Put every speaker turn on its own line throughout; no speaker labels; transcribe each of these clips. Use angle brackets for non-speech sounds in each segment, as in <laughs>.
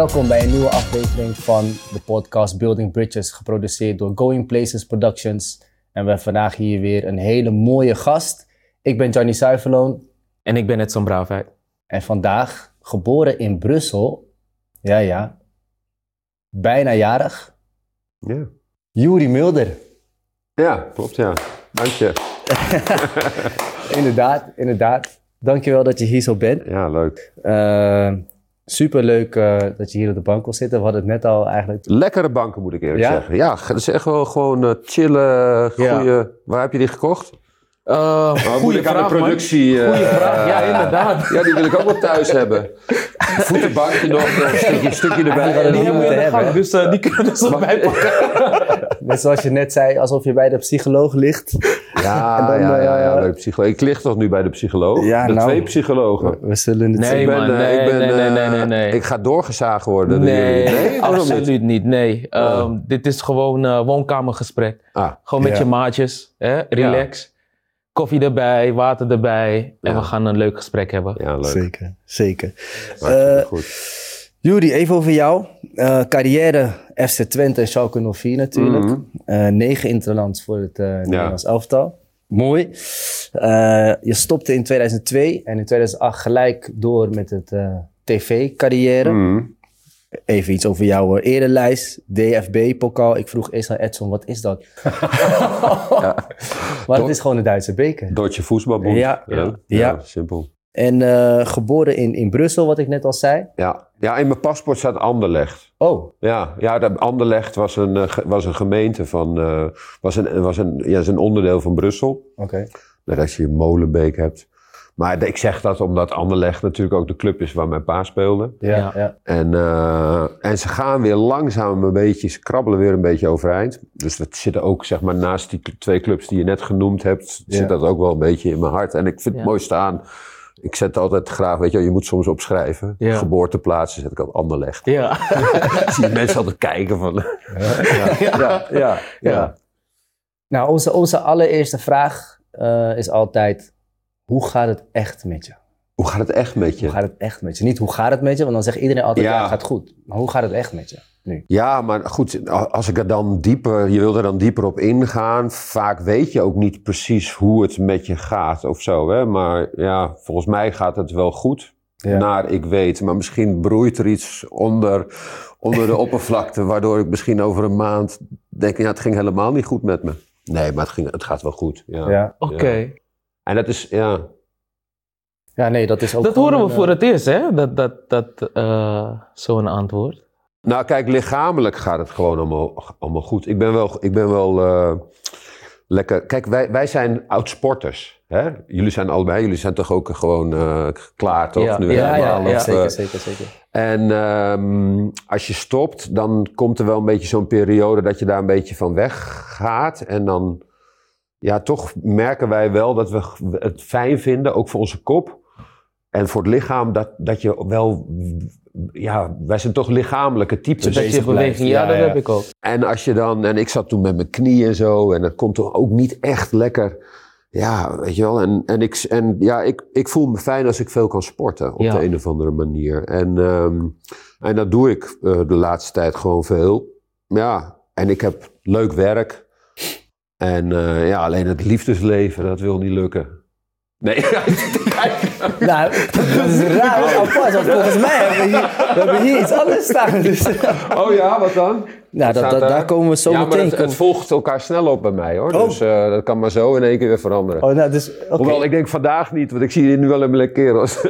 Welkom bij een nieuwe aflevering van de podcast Building Bridges, geproduceerd door Going Places Productions. En we hebben vandaag hier weer een hele mooie gast. Ik ben Johnny Zuiverloon
En ik ben Edson Braafheid.
en vandaag geboren in Brussel. Ja, ja. Bijna jarig.
Ja.
Juri Mulder.
ja, klopt ja. Dank je. <laughs>
Inderdaad, inderdaad. Dankjewel dat je hier zo bent.
Ja, leuk.
Super superleuk eh, dat je hier op de bank wil zitten. We hadden het net al eigenlijk...
Lekkere banken moet ik eerlijk
Ja?
zeggen. Ja, dat is echt wel gewoon eh, chillen, goede... Waar heb je die gekocht?
Uh,
Oh, moet ik aan de productie... eh,
Goeie vraag, ja inderdaad. <laughs>
Ja, die wil ik ook wel thuis hebben. Voetenbankje nog, een stukje, een stukje
Ja,
erbij.
die
Die hebben we in de
moeten
gang,
hebben.
dus eh, die kunnen ze erbij pakken. <laughs>
Net zoals je net zei, alsof je bij de psycholoog ligt.
Ja, <laughs>
dan,
ja, ja, ja,
eh,
bij de psycholoog. Ik lig toch nu bij de psycholoog?
Ja,
de
nou.
twee psychologen.
We zullen het
Nee,
zien.
ik ben,
man,
eh,
nee,
ik ben,
nee, nee,
eh,
nee, nee, nee.
Ik ga doorgezagen worden door
Nee,
jullie. Nee, waarom niet?
absoluut niet. Nee, Ehm, dit is gewoon eh woonkamergesprek.
Ah,
Gewoon met
Ja.
je maatjes, hè? relax. Koffie erbij, water erbij. En
Ja.
we gaan een leuk gesprek hebben.
ja, leuk.
Zeker, zeker. Eh,
goed.
Juri, even over jou. Eh, carrière FC Twente en Schalke 04 natuurlijk.
Mhm.
Eh, negen interlands voor het eh Nederlands elftal. Mooi. Eh, je stopte in 2002 en in 2008 gelijk door met het eh, tv-carrière.
Mhm.
Even iets over jouw eh, erenlijst. DFB-pokaal. Ik vroeg eerst aan Edson, wat is dat? <laughs> <laughs> Maar het is gewoon een Duitse beker.
Deutsche Voetbalbond.
Ja.
ja.
Ja.
simpel.
En eh, geboren in, in Brussel, wat ik net al zei.
Ja. ja, in mijn paspoort staat Anderlecht.
Oh,
Ja, ja de Anderlecht was een, eh, was een gemeente van, eh, was een, was een, ja, is een onderdeel van Brussel.
oké.
Net als je Molenbeek hebt. Maar ik zeg dat omdat Anderlecht natuurlijk ook de club is waar mijn pa speelde.
Ja.
En, eh, en ze gaan weer langzaam een beetje, ze krabbelen weer een beetje overeind. Dus dat zit ook, zeg maar, naast die twee clubs die je net genoemd hebt,
Ja.
zit dat ook wel een beetje in mijn hart. En ik vind het
Ja.
mooi staan. Ik zet altijd graag, weet je, wel, je moet soms opschrijven.
Ja.
Geboorteplaatsen zet ik altijd Anderlecht.
Ja. <laughs>
zie je mensen altijd kijken van... <laughs> ja, ja, ja, ja.
Nou, onze, onze allereerste vraag eh, is altijd: hoe gaat het echt met je?
Hoe gaat het echt met je?
Hoe gaat het echt met je? Niet hoe gaat het met je, want dan zegt iedereen altijd: ja,
Ja.
het gaat goed. Maar hoe gaat het echt met je nu?
Ja, maar goed, als ik er dan dieper, je wil er dan dieper op ingaan. Vaak weet je ook niet precies hoe het met je gaat of zo. Hè? Maar ja, volgens mij gaat het wel goed.
Ja.
Naar ik weet. Maar misschien broeit er iets onder, onder de <laughs> oppervlakte. Waardoor ik misschien over een maand denk: ja, het ging helemaal niet goed met me. Nee, maar het, ging, het gaat wel goed. Ja.
Ja.
Oké.
En dat is, ja.
ja, nee, dat is ook.
Dat horen we
een,
voor
eh,
het eerst, hè? Dat, dat, dat eh, zo'n antwoord.
Nou, kijk, lichamelijk gaat het gewoon allemaal, allemaal goed. Ik ben wel, ik ben wel eh, lekker. Kijk, wij, wij zijn oud-sporters. Hè? Jullie zijn allebei, jullie zijn toch ook gewoon eh, klaar, toch?
Ja,
nu
Ja, ja,
helemaal,
ja,
of,
zeker, zeker, zeker.
en ehm, als je stopt, dan komt er wel een beetje zo'n periode dat je daar een beetje van weggaat. En dan, ja, toch merken wij wel dat we het fijn vinden, ook voor onze kop. En voor het lichaam, dat, dat je wel, ja, wij zijn toch lichamelijke types.
Dat je beweging, ja,
Ja,
dat
ja.
heb ik ook.
En als je dan, en ik zat toen met mijn knieën en zo, en dat komt toch ook niet echt lekker. Ja, weet je wel. En, en, ik, en ja, ik, ik voel me fijn als ik veel kan sporten op
Ja.
de een of andere manier. En, ehm, en dat doe ik eh, de laatste tijd gewoon veel. Ja, en ik heb leuk werk. En eh, ja, alleen het liefdesleven, dat wil niet lukken. Nee, <laughs>
Nou, dat is raar, dat is apart. Want volgens mij hebben we hier, we hebben hier iets anders staan. Dus,
oh ja, wat dan?
nou, dat,
daar?
daar komen we zo
ja, maar het, het volgt elkaar snel op bij mij hoor.
Oh.
Dus eh, dat kan maar zo in één keer weer veranderen.
Oh, nou, dus, oké.
Hoewel, ik denk vandaag niet, want ik zie hier nu wel een lekker kerels. <laughs>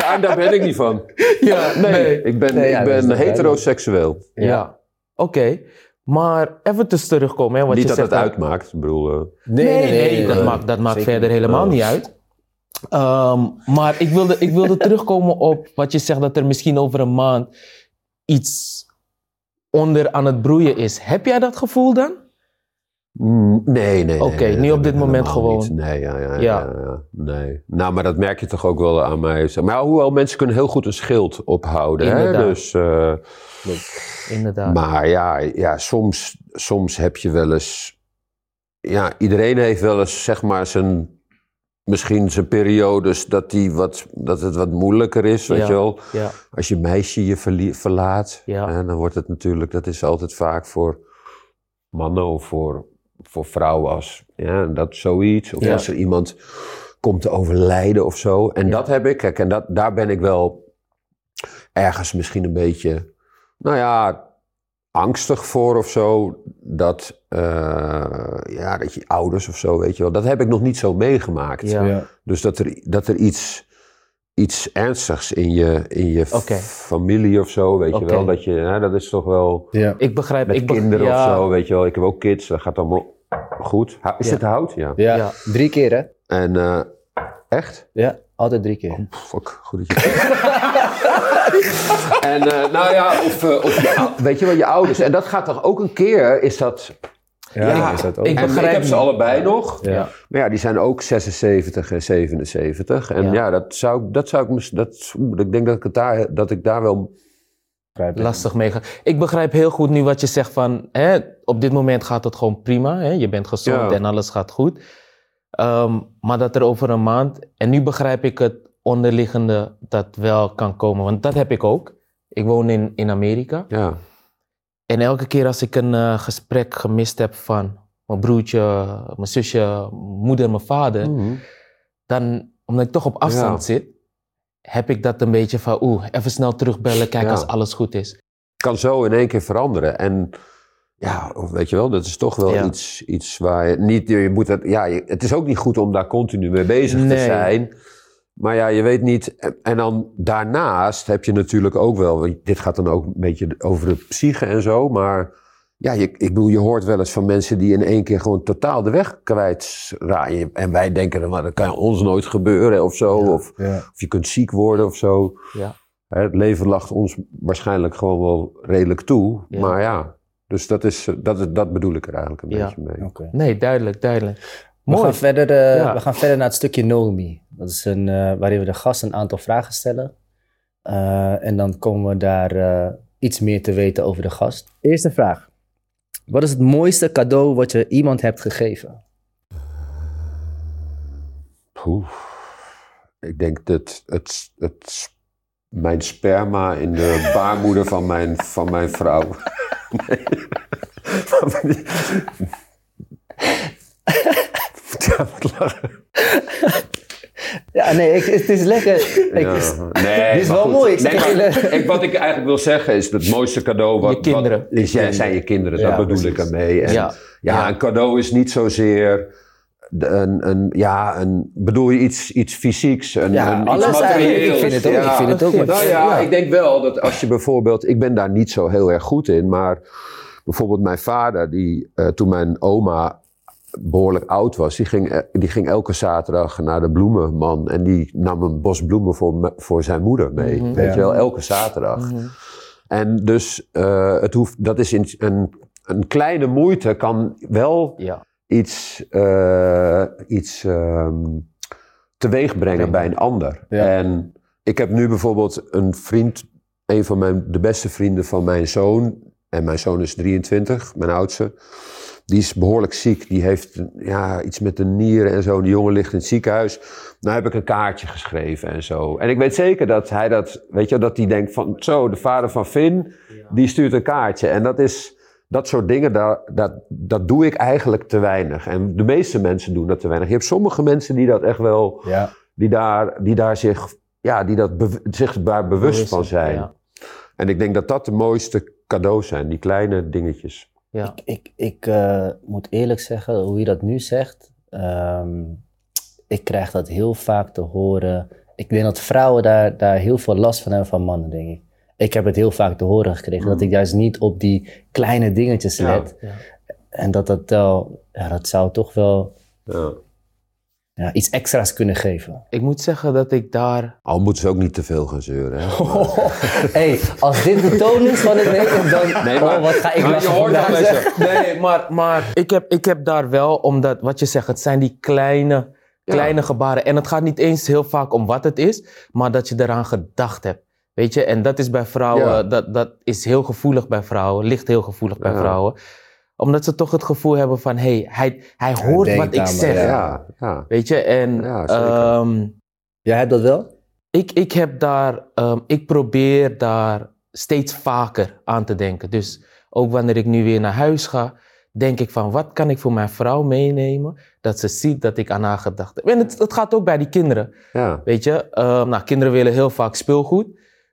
ja, en daar ben ik niet van.
Ja,
Nee, ik ben,
Nee, ja,
ik ben
toch
heteroseksueel.
Ja. Oké. Maar even te terugkomen, hè, wat
Niet
je
dat
zegt.
het uitmaakt. Ik bedoel, eh,
Nee, nee, dat maakt, dat maakt verder helemaal niet uit. Ehm, maar ik wilde, ik wilde <laughs> terugkomen op wat je zegt dat er misschien over een maand iets onder aan het broeien is. Heb jij dat gevoel dan?
Nee, nee.
Oké,
nee,
nu
dat
op dit moment gewoon.
niet. Nee, ja, ja, ja, nee. Nou, maar dat merk je toch ook wel aan mij. Maar hoewel mensen kunnen heel goed een schild ophouden. Hè?
Inderdaad.
Dus, eh,
Inderdaad.
maar ja, ja soms, soms heb je wel eens... Ja, iedereen heeft wel eens zeg maar zijn misschien zijn periodes dat, die wat, dat het wat moeilijker is, weet
Ja.
je wel.
Ja.
Als je meisje je verlaat,
Ja.
hè, dan wordt het natuurlijk, dat is altijd vaak voor mannen of voor, voor vrouwen als ja, dat zoiets. Of
Ja.
als er iemand komt te overlijden of zo. En dat heb ik, kijk, en dat, daar ben ik wel ergens misschien een beetje, nou ja, angstig voor of zo. Dat, eh, ja, dat je ouders of zo, weet je wel. Dat heb ik nog niet zo meegemaakt.
Ja.
Ja.
Dus dat er, dat er iets, iets ernstigs in je, in je familie of zo, weet je wel. Dat, je, hè, dat is toch wel
Ja.
Ik begrijp.
met
ik
kinderen
ja,
of zo, weet je wel. Ik heb ook kids, dat gaat allemaal goed. Is
Ja.
het hout? Ja.
Ja.
Ja.
Drie keer hè?
En eh, echt?
Ja, altijd drie keer.
Fuck, goed dat je... <laughs> en eh, nou ja, of, eh, of weet je wel, je ouders. En dat gaat toch ook een keer, is dat...
Ja,
Ja,
is dat ook.
ik
En ik
begrijp
heb ze allebei nog.
ja.
Maar ja, die zijn ook 76 en 77. En
Ja.
ja, dat zou, dat zou ik... Dat, ik denk dat ik, het daar, dat ik daar wel...
begrijp
lastig meegaan. Ik begrijp heel goed nu wat je zegt van, hè, op dit moment gaat het gewoon prima. Hè? Je bent gezond
Ja.
en alles gaat goed. Ehm, maar dat er over een maand, en nu begrijp ik het onderliggende dat wel kan komen. Want dat heb ik ook. Ik woon in, in Amerika.
Ja,
En elke keer als ik een eh, gesprek gemist heb van mijn broertje, mijn zusje, moeder, mijn vader,
Mhm.
dan, omdat ik toch op afstand
Ja.
zit, heb ik dat een beetje van, oeh, even snel terugbellen, kijken
Ja.
als alles goed is.
kan zo in één keer veranderen. En ja, weet je wel, dat is toch wel
Ja.
iets, iets waar je niet... Je moet het, ja, je- het is ook niet goed om daar continu mee bezig te zijn. Maar ja, je weet niet... En, en dan daarnaast heb je natuurlijk ook wel... Dit gaat dan ook een beetje over de psyche en zo, maar... Ja, je, ik bedoel, je hoort wel eens van mensen die in één keer gewoon totaal de weg kwijtraken. En wij denken, dan, dat kan ons nooit gebeuren of zo. Of,
Ja.
of je kunt ziek worden of zo.
Ja.
Het leven lacht ons waarschijnlijk gewoon wel redelijk toe. Maar ja, dus dat, is, eh, dat, is- dat bedoel ik er eigenlijk een
Ja.
beetje mee.
Nee, duidelijk, duidelijk.
We
Mooi.
gaan, verder, eh,
Ja.
we gaan verder naar het stukje Know Me. Dat is een, eh, waarin we de gast een aantal vragen stellen. Eh, en dan komen we daar eh, iets meer te weten over de gast. Eerste vraag. Wat is het mooiste cadeau wat je iemand hebt gegeven?
Ik denk dat het, het, mijn sperma in de <laughs> baarmoeder van mijn, van mijn vrouw. Nee. Ja, wat lachen.
Ja, nee, ik, het is lekker. Ik,
Ja, nee,
Dit is wel
goed.
mooi. Ik
Nee,
zeg
maar
hele- <laughs>
ik, wat ik eigenlijk wil zeggen is: het mooiste cadeau wat,
Je kinderen.
wat is, ja, zijn je kinderen.
Ja,
dat bedoel
precies.
ik ermee. En, ja.
Ja. Ja.
een cadeau is niet zozeer. Een, een, ja, een, bedoel je iets, iets fysieks? Een,
Ja,
een,
alles
iets
eigenlijk. Ik vind het ook.
Ja.
Ik vind het ook maar-
Nou ja,
Ja.
ik denk wel dat als je bijvoorbeeld. Ik ben daar niet zo heel erg goed in, maar bijvoorbeeld mijn vader, die eh, toen mijn oma behoorlijk oud was, die ging, eh, die ging elke zaterdag naar de bloemenman en die nam een bos bloemen voor, me- voor zijn moeder mee.
Mhm.
Weet
Ja.
je wel, elke zaterdag.
Mhm.
En dus uh, het hoeft, dat is in, een, een kleine moeite kan wel
Ja.
Iets, uh, iets um, teweeg brengen bij een ander.
Ja.
En ik heb nu bijvoorbeeld een vriend, een van mijn, de beste vrienden van mijn zoon, en mijn zoon is 23, mijn oudste. Die is behoorlijk ziek. Die heeft ja, iets met de nieren en zo. Die jongen ligt in het ziekenhuis. Nou heb ik een kaartje geschreven en zo. En ik weet zeker dat hij dat, weet je, dat hij denkt van, zo, de vader van Finn, die stuurt een kaartje. En dat is, dat soort dingen, dat, dat, dat doe ik eigenlijk te weinig. En de meeste mensen doen dat te weinig. Je hebt sommige mensen die dat echt wel,
Ja.
die daar, die daar zich, ja, die dat be, zich daar bewust van zijn.
Ja.
En ik denk dat dat de mooiste cadeaus zijn, die kleine dingetjes.
Ja.
Ik, ik uh, moet eerlijk zeggen, hoe je dat nu zegt, um, ik krijg dat heel vaak te horen. Ik denk dat vrouwen daar, daar heel veel last van hebben van mannen, denk ik. Ik heb het heel vaak te horen gekregen, mm. dat ik juist niet op die kleine dingetjes let.
Ja.
En dat dat wel, ja, dat zou toch wel
Ja.
ja, iets extra's kunnen geven.
Ik moet zeggen dat ik daar...
Al moeten ze ook niet te veel gaan zeuren. Hè? <laughs>
hey, als dit de toon is van het leven, dan
Nee, maar-
oh, wat ga ik
maar
lachen
je hoort
vandaag,
wel
zeg.
eens-
Nee, maar, maar ik, heb, ik heb daar wel, omdat wat je zegt, het zijn die kleine, kleine gebaren. En het gaat niet eens heel vaak om wat het is, maar dat je eraan gedacht hebt. Weet je, en dat is bij vrouwen,
Ja.
dat, dat is heel gevoelig bij vrouwen, ligt heel gevoelig bij
Ja.
vrouwen. Omdat ze toch het gevoel hebben van, hé, hey, hij, hij hoort wat ik zeg.
ja.
Ja, ja.
Weet je, en ehm,
Jij hebt dat wel?
ik, ik heb daar, ehm, ik probeer daar steeds vaker aan te denken. Dus ook wanneer ik nu weer naar huis ga, denk ik van wat kan ik voor mijn vrouw meenemen, dat ze ziet dat ik aan haar gedacht heb. En het, het gaat ook bij die kinderen,
ja.
weet je. Ehm, nou, kinderen willen heel vaak speelgoed,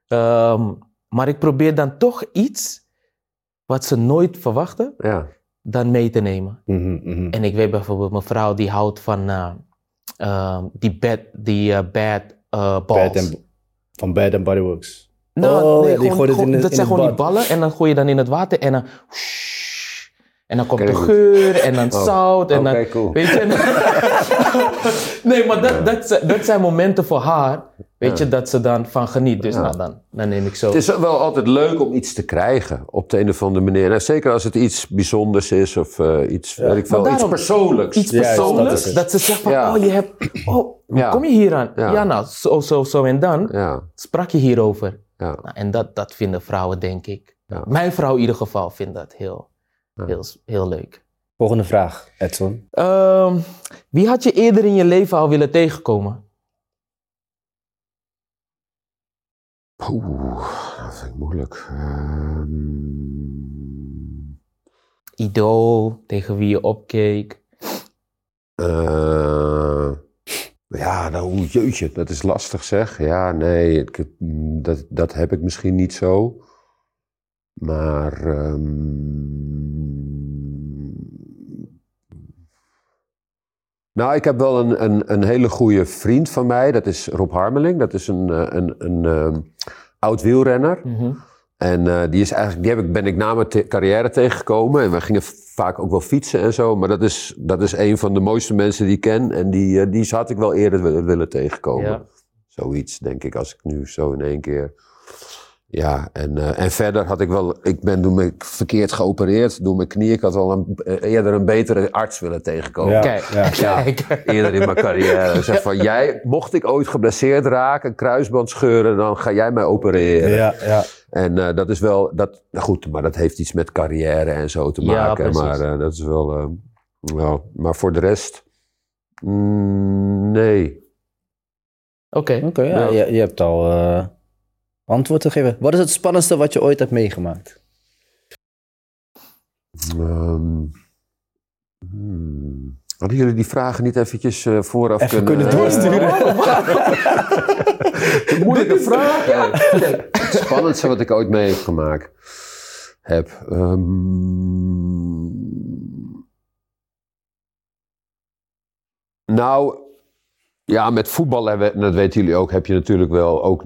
Ehm, maar ik probeer dan toch iets wat ze nooit verwachten,
ja.
dan mee te nemen.
Mhm, mhm.
En ik weet bijvoorbeeld, mijn vrouw die houdt van eh, ehm, die bad, die eh, bad eh, balls.
Bad and- van Bad and Body Works.
Nou,
Oh,
nee,
ja, die
gewoon,
gooit het
gewoon-
in het-
dat
in
zijn
het
gewoon die ballen en dan gooi je dan in het water en dan... En dan komt de geur en dan
Oh,
zout en
oké,
dan...
cool.
Weet je? <laughs> nee, maar dat, dat, zijn- dat zijn momenten voor haar, weet je, dat ze dan van geniet. Dus
Ja.
nou, dan, dan neem ik zo...
Het is wel altijd leuk om iets te krijgen op de een of andere manier. En zeker als het iets bijzonders is of eh, iets, weet ik veel, iets persoonlijks.
Iets
dat
persoonlijks,
is
dat,
het.
ze zegt van,
Ja.
oh, je hebt... Oh, hoe
Ja.
kom je hier aan?
Ja.
Ja. nou, zo, zo, zo en dan
Ja,
sprak je hierover.
ja.
Nou, en dat, dat vinden vrouwen, denk ik.
Ja.
Mijn vrouw in ieder geval vindt dat heel,
Ja.
Heel, heel leuk.
Volgende vraag, Edson.
Ehm, wie had je eerder in je leven al willen tegenkomen?
Oeh, dat vind ik moeilijk. Ehm,
Idool, tegen wie je opkeek.
eh, ja, nou, jeetje, dat is lastig zeg. Ja, nee, ik, dat, dat heb ik misschien niet zo. Maar. ehm, nou, ik heb wel een, een, een hele goede vriend van mij. Dat is Rob Harmeling. Dat is een, eh, een, een, ehm, oud wielrenner.
Mhm.
En eh, die, is eigenlijk, die heb ik, ben ik na mijn te- carrière tegengekomen. En we gingen vaak ook wel fietsen en zo. Maar dat is, dat is een van de mooiste mensen die ik ken. En die, eh, die had ik wel eerder willen, willen tegenkomen.
Ja.
Zoiets, denk ik, als ik nu zo in één keer... Ja, en, eh, en verder had ik wel... Ik ben toen ben ik verkeerd geopereerd door mijn knie. Ik had wel een, eh, eerder een betere arts willen tegenkomen.
Ja.
Kijk,
Ja.
kijk.
Eerder in mijn carrière. Zeg van, jij, mocht ik ooit geblesseerd raken, een kruisband scheuren, dan ga jij mij opereren.
Ja, ja.
En eh, dat is wel, dat, nou goed, maar dat heeft iets met carrière en zo te
Ja,
maken.
precies.
maar eh, dat is wel, eh, wel, maar voor de rest, mm, nee.
Oké.
Oké, ja,
Ja.
Je, je hebt al eh, antwoord te geven. Wat is het spannendste wat je ooit hebt meegemaakt?
Ehm, hmm. Hadden jullie die vragen niet eventjes eh, vooraf
Even
kunnen...
kunnen doorsturen. <laughs>
Een moeilijke vraag. Ja. Kijk, Het spannendste wat ik ooit mee heb gemaakt heb. ehm, nou, ja, met voetbal, hebben, en dat weten jullie ook, heb je natuurlijk wel ook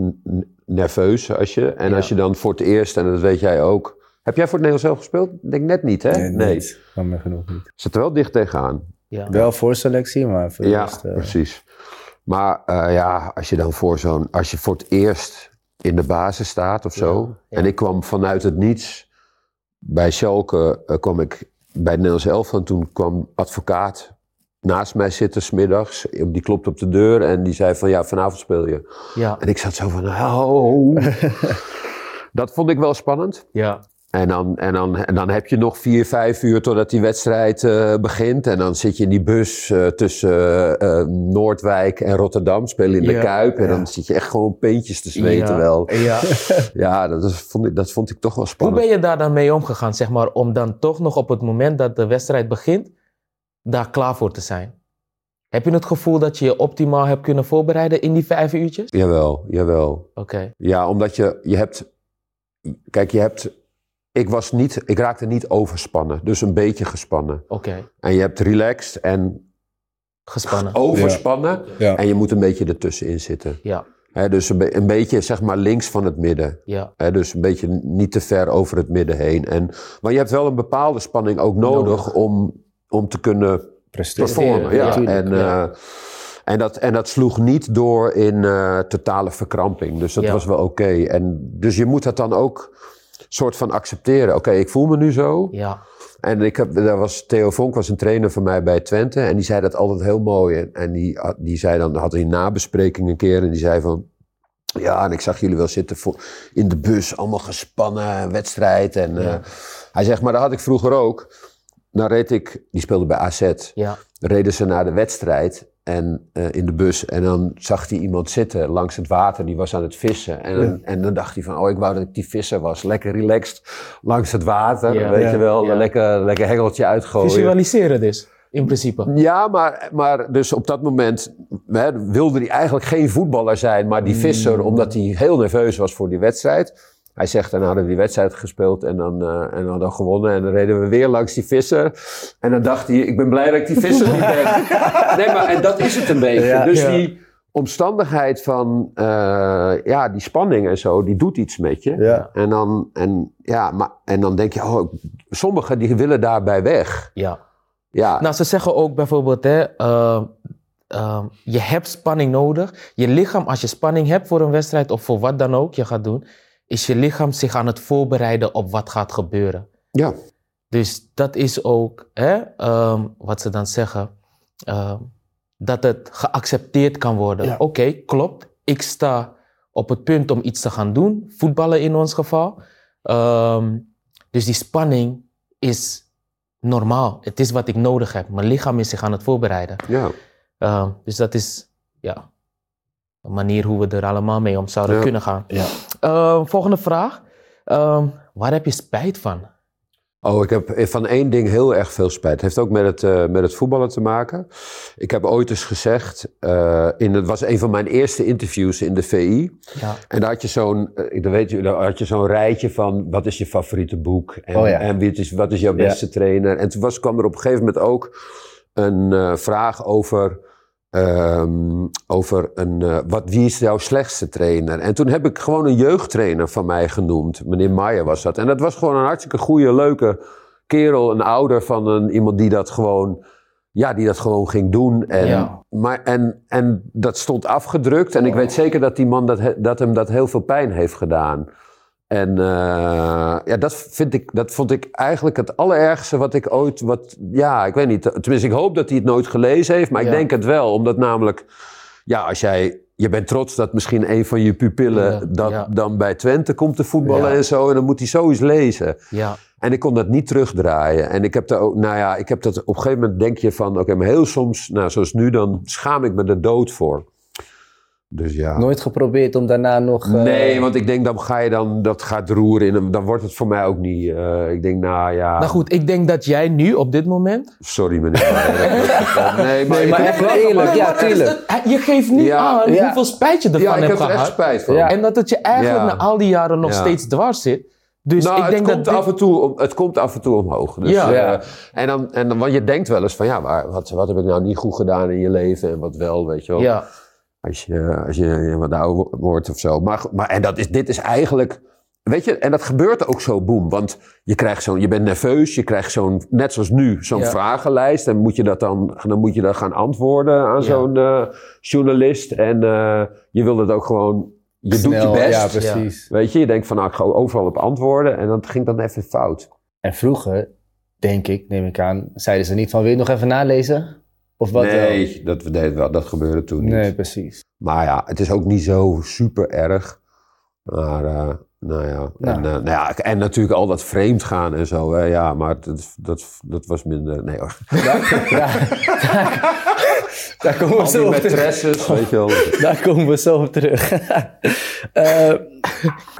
nerveus als je. En
Ja.
als je dan voor het eerst, en dat weet jij ook. Heb jij voor het Nederlands zelf gespeeld? Ik Denk net niet, hè?
niet. Kan me genoeg niet.
Zit er wel dicht tegenaan.
Ja.
Wel voorselectie, maar voor de
Ja,
rest, eh,
precies. Maar eh, ja, als je dan voor zo'n, als je voor het eerst in de basis staat of zo.
ja.
En ik kwam vanuit het niets. Bij Schalke eh, kwam ik bij het Nederlands elftal. En toen kwam advocaat naast mij zitten smiddags. Die klopte op de deur en die zei van ja, vanavond speel je.
Ja.
En ik zat zo van oh. <laughs> Dat vond ik wel spannend.
Ja.
En dan, en, dan, en dan heb je nog vier, vijf uur totdat die wedstrijd eh, begint. En dan zit je in die bus eh, tussen eh, Noordwijk en Rotterdam, spelen in de
Ja,
Kuip. En
ja.
dan zit je echt gewoon peentjes te zweten
Ja.
wel.
ja. <laughs>
Ja, dat, is, vond ik, dat vond ik toch wel
Hoe
spannend.
ben je daar dan mee omgegaan, zeg maar, om dan toch nog op het moment dat de wedstrijd begint, daar klaar voor te zijn? Heb je het gevoel dat je je optimaal hebt kunnen voorbereiden in die vijf uurtjes?
Jawel, jawel.
Oké.
Ja, omdat je, je hebt... Kijk, je hebt... Ik was niet... Ik raakte niet overspannen. Dus een beetje gespannen.
Oké.
En je hebt relaxed en
Gespannen.
overspannen.
ja.
En je moet een beetje ertussenin zitten.
Ja.
Hè, dus een, be- een beetje, zeg maar, links van het midden.
Ja.
Hè, dus een beetje niet te ver over het midden heen. En, maar je hebt wel een bepaalde spanning ook nodig,
Nodig.
Om, om te kunnen
presteren.
performen. Ja.
natuurlijk,
en,
ja.
eh, en, dat, en dat sloeg niet door in eh, totale verkramping. Dus dat
Ja.
was wel oké. En Dus je moet dat dan ook soort van accepteren. Oké, ik voel me nu zo.
Ja.
En ik heb, daar was, Theo Vonk was een trainer van mij bij Twente. En die zei dat altijd heel mooi. En, en die, had- die zei dan, had hij een nabespreking een keer. En die zei van... Ja, en ik zag jullie wel zitten voor, in de bus. Allemaal gespannen, wedstrijd. En, eh, hij zegt, maar dat had ik vroeger ook. Nou reed ik, die speelde bij AZ.
Ja.
reden ze naar de wedstrijd en, eh, in de bus. En dan zag hij iemand zitten langs het water, die was aan het vissen. En, dan- en dan dacht hij van, oh, ik wou dat ik die visser was. Lekker relaxed langs het water,
Ja.
weet je wel. Lekker, lekker hengeltje uitgooien.
Visualiseren dus, in principe.
Ja, maar, maar dus op dat moment hè, wilde hij eigenlijk geen voetballer zijn, maar die visser, omdat hij heel nerveus was voor die wedstrijd. Hij zegt, dan hadden we die wedstrijd gespeeld en dan, eh, en dan, dan gewonnen. En dan reden we weer langs die visser. En dan dacht hij, ik ben blij dat ik die visser niet ben. <laughs> Nee, maar en dat is het een beetje.
Ja.
dus
Ja.
die omstandigheid van, eh, ja, die spanning en zo, die doet iets met je.
Ja.
En, dan, en, ja, maar, en dan denk je, oh, sommigen die willen daarbij weg.
Ja.
Ja,
Nou, ze zeggen ook bijvoorbeeld, hè, eh, je hebt spanning nodig. Je lichaam, als je spanning hebt voor een wedstrijd of voor wat dan ook je gaat doen, is je lichaam zich aan het voorbereiden op wat gaat gebeuren.
ja.
Dus dat is ook hè, ehm, wat ze dan zeggen, ehm, dat het geaccepteerd kan worden.
Ja.
Oké, klopt. Ik sta op het punt om iets te gaan doen, voetballen in ons geval. Ehm, dus die spanning is normaal. Het is wat ik nodig heb. Mijn lichaam is zich aan het voorbereiden.
ja.
Dus dat is ja, manier hoe we er allemaal mee om zouden
Ja.
kunnen gaan.
Ja.
Ehm, volgende vraag. Ehm, waar heb je spijt van?
Oh, ik heb van één ding heel erg veel spijt. Het heeft ook met het, eh, met het voetballen te maken. Ik heb ooit eens gezegd, eh, in, het was een van mijn eerste interviews in de VI.
Ja.
En daar had je zo'n, eh, dan weet je, daar had je zo'n rijtje van wat is je favoriete boek en,
Oh ja.
en wie het is, wat is jouw
Ja.
beste trainer. En toen was, kwam er op een gegeven moment ook een eh, vraag over, ehm, over een, eh, wat, wie is jouw slechtste trainer. En toen heb ik gewoon een jeugdtrainer van mij genoemd. Meneer Maier was dat. En dat was gewoon een hartstikke goede, leuke kerel, een ouder van een, iemand die dat gewoon ja, die dat gewoon ging doen. En,
Ja.
maar, en, en dat stond afgedrukt. En ik weet zeker dat die man dat, dat hem dat heel veel pijn heeft gedaan. En eh, ja, dat, vind ik, dat vond ik eigenlijk het allerergste wat ik ooit... Wat, ja, ik weet niet. Tenminste, ik hoop dat hij het nooit gelezen heeft. Maar ik denk het wel. Omdat namelijk... Ja, als jij... Je bent trots dat misschien een van je pupillen...
Ja,
dat
ja.
dan bij Twente komt te voetballen en zo. En dan moet hij zoiets lezen.
Ja.
En ik kon dat niet terugdraaien. En ik heb daar ook, nou ja, ik heb dat op een gegeven moment denk je van, oké, maar heel soms, nou zoals nu, dan schaam ik me er dood voor. Dus ja.
Nooit geprobeerd om daarna nog... eh,
Nee, want ik denk dan ga je dan, dat gaat roeren in hem, dan wordt het voor mij ook niet. eh, ik denk, nou ja,
Nou goed, ik denk dat jij nu op dit moment.
sorry meneer. nee, maar,
Nee, maar
ik-
echt eerlijk, ja, tuurlijk.
Je geeft niet
Ja.
aan
Ja.
hoeveel spijt je ervan
ja, ik
hebt
heb er echt
gehad.
spijt van.
Ja.
En dat het je eigenlijk
Ja.
na al die jaren nog
Ja.
steeds dwars zit. Dus
nou,
ik denk
het,
dat
komt
dit-
af en toe, het komt af en toe omhoog. Dus,
Ja.
eh,
Ja.
en dan, en dan, want je denkt wel eens van, ja, maar wat, wat heb ik nou niet goed gedaan in je leven en wat wel, weet je wel.
Ja,
Als je, als je wat ouder wordt of zo. Maar, maar en dat is, dit is eigenlijk. Weet je, en dat gebeurt ook zo boem. Want je krijgt zo'n, je bent nerveus, je krijgt zo'n, net zoals nu, zo'n
Ja.
vragenlijst. En moet je dat dan, dan moet je dat gaan antwoorden aan
Ja.
zo'n eh, journalist. En eh, je wil het ook gewoon, je doet je best.
Ja, precies.
Weet je, je denkt van nou, ik ga overal op antwoorden. En dat ging dan even fout.
En vroeger, denk ik, neem ik aan, zeiden ze niet van, wil je nog even nalezen? Of wat?
nee, dat, nee, dat, dat gebeurde toen niet.
Nee, precies.
Maar ja, het is ook niet zo super erg. Maar, eh, nou ja.
Nou.
En, eh, nou ja. En natuurlijk al dat vreemd gaan en zo. Hè, ja, maar dat, dat, dat was minder. Nee hoor.
Ja, ja, daar, daar komen we
Al
zo op terug.
weet je wel.
Daar komen we zo op terug. <laughs> Eh,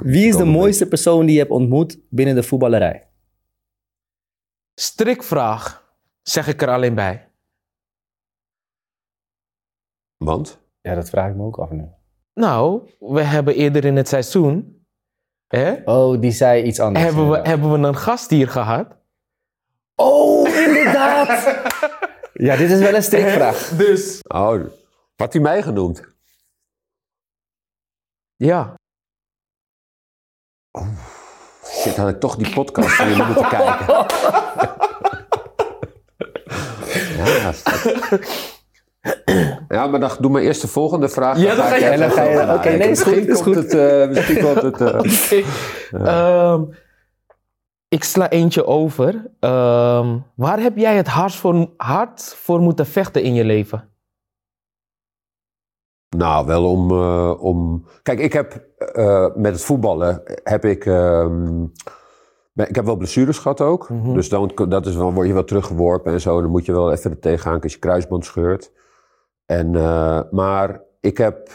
wie is de mooiste persoon die je hebt ontmoet binnen de voetballerij?
strikvraag zeg ik er alleen bij.
Want?
Ja, dat vraag ik me ook af nu.
Nou, we hebben eerder in het seizoen. Hè,
Oh, die zei iets anders.
hebben, we,
inderdaad.
hebben we een gast hier gehad.
Oh, inderdaad! <laughs> ja, dit is wel een strikvraag. <laughs>
Dus
Oh, had hij mij genoemd?
ja.
Shit, had ik toch die podcast van jullie moeten kijken. <laughs> ja, <clears throat> ja, maar dan doe maar eerst de volgende vraag.
Ja, dan ga je-
En dan ga je-
even
oké, nee, is goed, is goed.
Het, eh, misschien komt het... <laughs> eh.
Ehm, ik sla eentje over. Ehm, waar heb jij het hardst voor, hard voor moeten vechten in je leven?
Nou, wel om, eh, om... Kijk, ik heb met het voetballen heb ik... ehm, Ik heb wel blessures gehad ook.
Mhm.
Dus dan, dat is, dan word je wel teruggeworpen en zo. Dan moet je wel even er tegenaan als je kruisband scheurt. En, eh, maar ik heb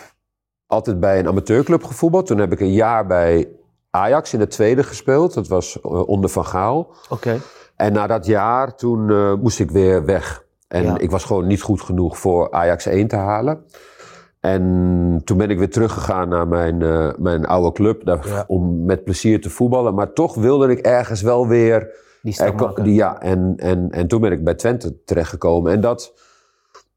altijd bij een amateurclub gevoetbald. Toen heb ik een jaar bij Ajax in het tweede gespeeld. Dat was eh, onder Van Gaal.
Oké.
En na dat jaar, toen eh, moest ik weer weg. En
Ja.
ik was gewoon niet goed genoeg voor Ajax 1 te halen. En toen ben ik weer teruggegaan naar mijn, mijn oude club. daar-
Ja.
Om met plezier te voetballen. Maar toch wilde ik ergens wel weer...
Die stap
ko-
maken.
die, ja, en, en, en toen ben ik bij Twente terechtgekomen. En dat...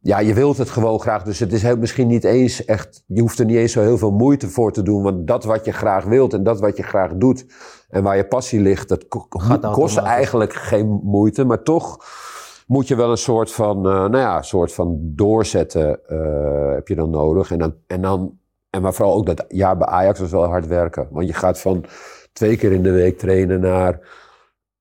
Ja, je wilt het gewoon graag. Dus het is heel, misschien niet eens echt... Je hoeft er niet eens zo heel veel moeite voor te doen. Want dat wat je graag wilt en dat wat je graag doet... en waar je passie ligt... dat ko-
Gaat
kost eigenlijk geen moeite. Maar toch moet je wel een soort van... eh, nou ja, een soort van doorzetten eh, heb je dan nodig. En dan, en dan... En maar vooral ook dat jaar bij Ajax was wel hard werken. Want je gaat van twee keer in de week trainen naar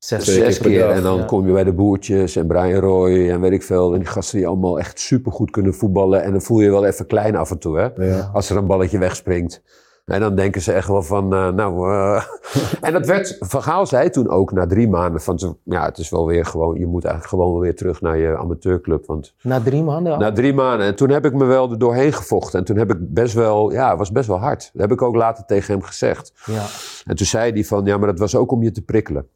Zes,
zes
keer
En dan
ja.
kom je bij de Boertjes en Brian Roy en weet ik veel. En die gasten die allemaal echt supergoed kunnen voetballen. En dan voel je je wel even klein af en toe, hè.
Ja.
Als er een balletje wegspringt. En dan denken ze echt wel van, eh, nou... eh. <laughs> en dat werd, Van Gaal zei toen ook na drie maanden van... Ja, het is wel weer gewoon, je moet eigenlijk gewoon wel weer terug naar je amateurclub. Want
Na drie maanden al?
na drie maanden. En toen heb ik me wel er doorheen gevochten. En toen heb ik best wel, ja, het was best wel hard. Dat heb ik ook later tegen hem gezegd.
Ja.
En toen zei hij van, ja, maar dat was ook om je te prikkelen.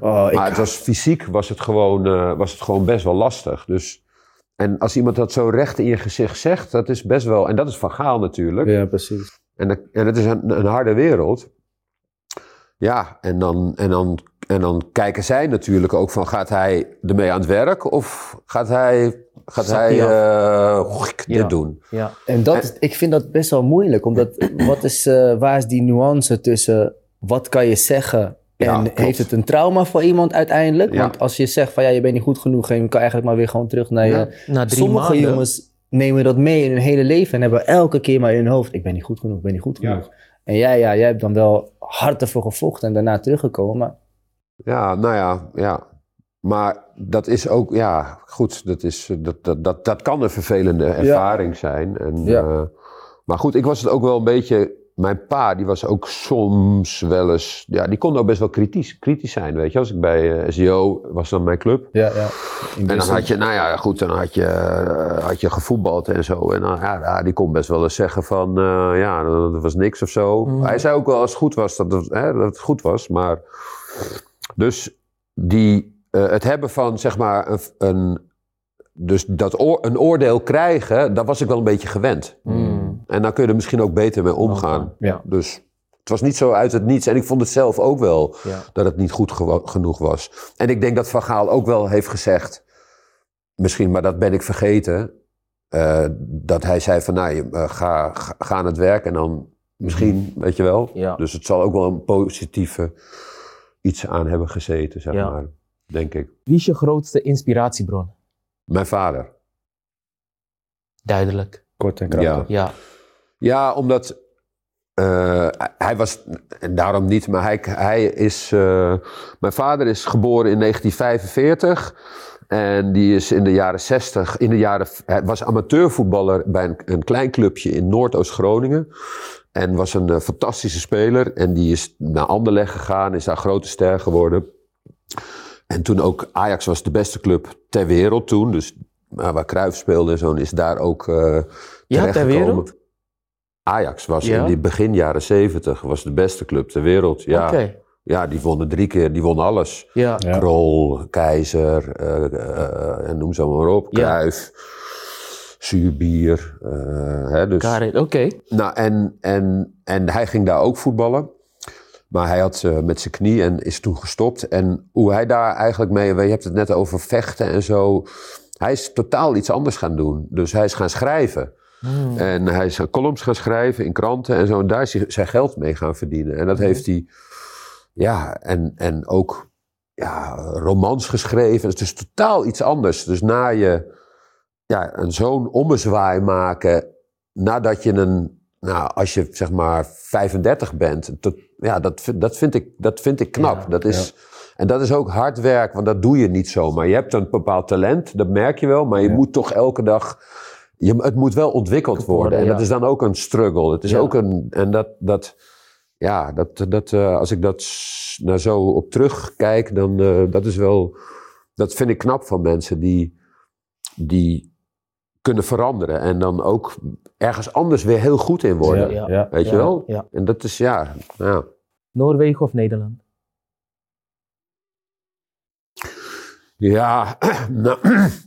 Oh, ik,
Maar het was fysiek was het, gewoon, eh, was het gewoon best wel lastig. Dus, en als iemand dat zo recht in je gezicht zegt, dat is best wel... En dat is van Gaal natuurlijk.
ja, precies.
En, dat- en het is een, een harde wereld. Ja, en dan, en, dan, en dan kijken zij natuurlijk ook van... Gaat hij ermee aan het werk of gaat hij, gaat hij eh, dit
Ja.
doen?
Ja.
En dat, is- ik vind dat best wel moeilijk, omdat wat is, eh, waar is die nuance tussen wat kan je zeggen en
klopt.
heeft het een trauma voor iemand uiteindelijk?
Ja.
Want als je zegt van ja, je bent niet goed genoeg en je kan eigenlijk maar weer gewoon terug naar je...
Ja.
Na drie
Sommige
maanden.
jongens nemen dat mee in hun hele leven en hebben elke keer maar in hun hoofd, ik ben niet goed genoeg, ik ben niet goed
Ja.
genoeg. En jij, ja, jij hebt dan wel hard ervoor gevochten en daarna teruggekomen, maar
Ja, nou ja, ja. Maar dat is ook, ja, goed, dat, is, dat, dat, dat, dat kan een vervelende ervaring zijn. En,
Ja.
eh, maar goed, ik was het ook wel een beetje. Mijn pa, die was ook soms wel eens. Ja, die kon ook best wel kritisch, kritisch zijn. Weet je, als ik bij eh, SEO was dan mijn club.
ja, ja.
En dan had je, nou ja, goed, dan had je, eh, had je gevoetbald en zo. En dan, ja, die kon best wel eens zeggen van, eh, ja, dat was niks of zo.
Mm.
Hij zei ook wel als het goed was, dat het, hè, dat het goed was. Maar, dus die, het hebben van, zeg maar, een, een, dus dat oor- een oordeel krijgen, daar was ik wel een beetje gewend.
Mm.
En dan kun je er misschien ook beter mee omgaan.
Ja.
Dus het was niet zo uit het niets. En ik vond het zelf ook wel
Ja.
dat het niet goed genoeg was. En ik denk dat Van Gaal ook wel heeft gezegd, misschien, maar dat ben ik vergeten, eh, dat hij zei van, nou, je, eh, ga, ga, ga aan het werk en dan misschien, weet je wel.
Ja.
Dus het zal ook wel een positieve iets aan hebben gezeten, zeg
Ja.
maar, denk ik.
Wie is je grootste inspiratiebron?
Mijn vader.
Duidelijk.
Kort en krachtig.
Ja.
Ja.
Ja, omdat eh, hij was, en daarom niet, maar hij, hij is, eh, mijn vader is geboren in 1945 en die is in de jaren 60, in de jaren, hij was amateurvoetballer bij een, een klein clubje in Noordoost-Groningen en was een eh, fantastische speler en die is naar Anderlecht gegaan, is daar grote ster geworden. En toen ook, Ajax was de beste club ter wereld toen, dus waar Cruijff speelde en zo, is daar ook uh,
Ja, ter wereld?
Ajax was
Ja?
in die begin jaren zeventig was de beste club ter wereld. Ja, ja die wonnen drie keer, die wonnen alles.
Ja.
Ja.
Krol, Keizer, eh, eh, en noem ze maar op.
Ja.
Cruijff, Zuurbier. eh, hè, dus,
Karin, Oké.
nou, en, en, en hij ging daar ook voetballen. Maar hij had eh, met zijn knie en is toen gestopt. En hoe hij daar eigenlijk mee... Je hebt het net over vechten en zo. Hij is totaal iets anders gaan doen. Dus hij is gaan schrijven.
Hmm.
En hij is columns gaan schrijven in kranten en zo. En daar is hij zijn geld mee gaan verdienen. En dat heeft hij... Ja, en, en ook ja, romans geschreven. Het is totaal iets anders. Dus na je ja, een zo'n ommezwaai maken... nadat je een... Nou, als je zeg maar 35 bent... Tot, ja, dat, vind- dat, vind ik, dat vind ik knap.
Ja,
dat is... En dat is ook hard werk, want dat doe je niet zomaar. Je hebt een bepaald talent, dat merk je wel, maar je
Ja.
moet toch elke dag. Je, het moet wel ontwikkeld worden. En dat is dan ook een struggle. Het is
Ja.
ook een. En dat, dat. ja, dat, dat, eh, als ik dat s- nou zo op terugkijk, dan eh, dat is wel, dat vind ik knap van mensen die, die kunnen veranderen en dan ook ergens anders weer heel goed in worden.
Ja,
Ja.
ja.
Weet je wel? En dat is ja, ja.
Noorwegen of Nederland?
Ja, <clears throat> nou,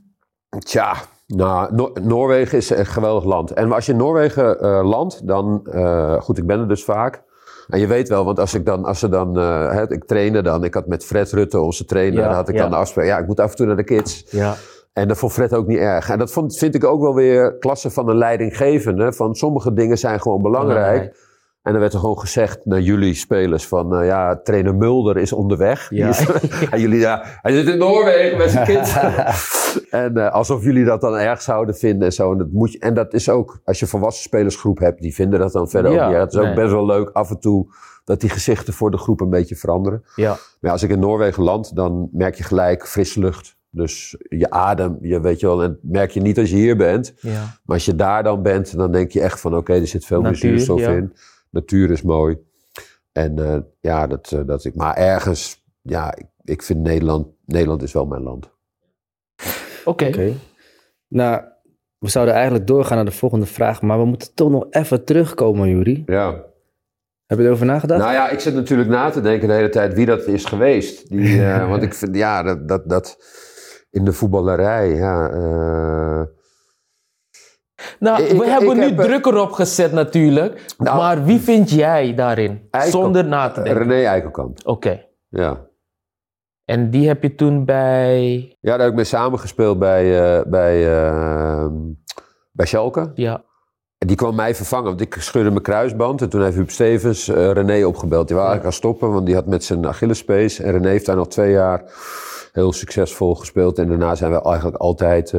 <clears throat> tja, nou, No- Noorwegen is een geweldig land. En als je in Noorwegen eh, landt, dan, eh, goed, ik ben er dus vaak. En je weet wel, want als ik dan, als ze dan, hè, ik trainde dan, ik had met Fred Rutte, onze trainer,
Ja,
had ik
ja.
dan de afspraak, ja, ik moet af en toe naar de kids.
Ja.
En dat vond Fred ook niet erg. En dat vond, vind ik ook wel weer klasse van een leidinggevende. Van sommige dingen zijn gewoon belangrijk. En dan werd er gewoon gezegd naar jullie spelers van, eh, ja, trainer Mulder is onderweg.
Ja.
is- <laughs> <laughs> en jullie, ja, hij zit in Noorwegen met zijn kind. <laughs> en eh, alsof jullie dat dan erg zouden vinden en zo. En dat, moet je, en dat is ook, als je een volwassen spelersgroep hebt, die vinden dat dan verder
Ja,
ook niet. Het is ook best wel leuk af en toe dat die gezichten voor de groep een beetje veranderen.
Ja.
Maar als ik in Noorwegen land, dan merk je gelijk frisse lucht. Dus je adem, je weet je wel, en merk je niet als je hier bent.
ja.
Maar als je daar dan bent, dan denk je echt van oké, er zit veel meer
Natuur,
zuurstof
ja.
in. Natuur is mooi. En eh, ja, dat, eh, dat ik. Maar ergens, ja, ik, ik vind Nederland, Nederland is wel mijn land.
Oké.
Oké. Nou, we zouden eigenlijk doorgaan naar de volgende vraag, maar we moeten toch nog even terugkomen, Juri.
Ja.
Heb je erover nagedacht?
Nou ja, ik zit natuurlijk na te denken de hele tijd wie dat is geweest. Die, eh, <laughs> want ik vind, ja, dat, dat, dat in de voetballerij, ja.
Nou,
Ik-
we hebben nu
heb, eh,
druk erop gezet natuurlijk.
Nou,
maar wie vind jij daarin? Zonder na te denken.
René Eikelkamp.
Oké.
Ja.
En die heb je toen bij...
ja, daar heb ik mee samengespeeld bij, eh, bij, eh, bij Schalke.
Ja.
En die kwam mij vervangen, want ik scheurde mijn kruisband. En toen heeft Huub Stevens eh, René opgebeld. Die wou eigenlijk gaan stoppen, want die had met zijn Achillespees. En René heeft daar nog twee jaar heel succesvol gespeeld. En daarna zijn we eigenlijk altijd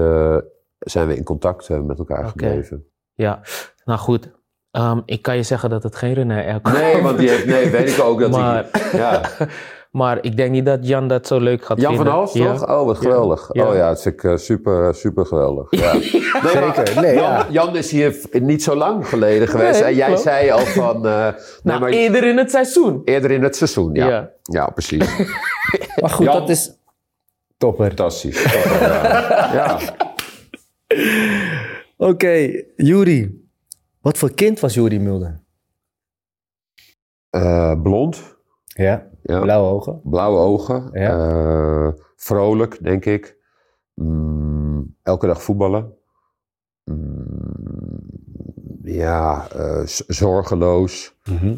zijn we in contact eh, met elkaar
Oké.
gebleven.
Ja. Nou goed. Ehm, ik kan je zeggen dat het geen René Elkamp
Nee, want die heeft, nee, weet ik ook dat
Maar-
hij... Ja. <laughs>
Maar ik denk niet dat Jan dat zo leuk gaat
Jan van
vinden.
Hals,
Ja.
toch? Oh, wat geweldig.
Ja.
Oh ja, dat vind ik eh, super, super geweldig. Ja. <laughs>
Zeker. Nee,
Jan,
ja.
Jan is hier niet zo lang geleden geweest.
Nee,
en jij
klopt.
zei al van... eh, <laughs> nee,
Nou,
maar
eerder in het seizoen.
eerder in het seizoen, ja.
Ja.
Ja, precies.
Maar goed,
Jan.
dat is topper.
Fantastisch. ja. ja. <laughs>
Oké, Juri. Wat voor kind was Juri Mulder?
Eh, blond,
Ja,
ja.
blauwe ogen.
blauwe ogen,
Ja.
eh, vrolijk, denk ik. Mm, elke dag voetballen. Mm, ja, eh, zorgeloos.
Mhm.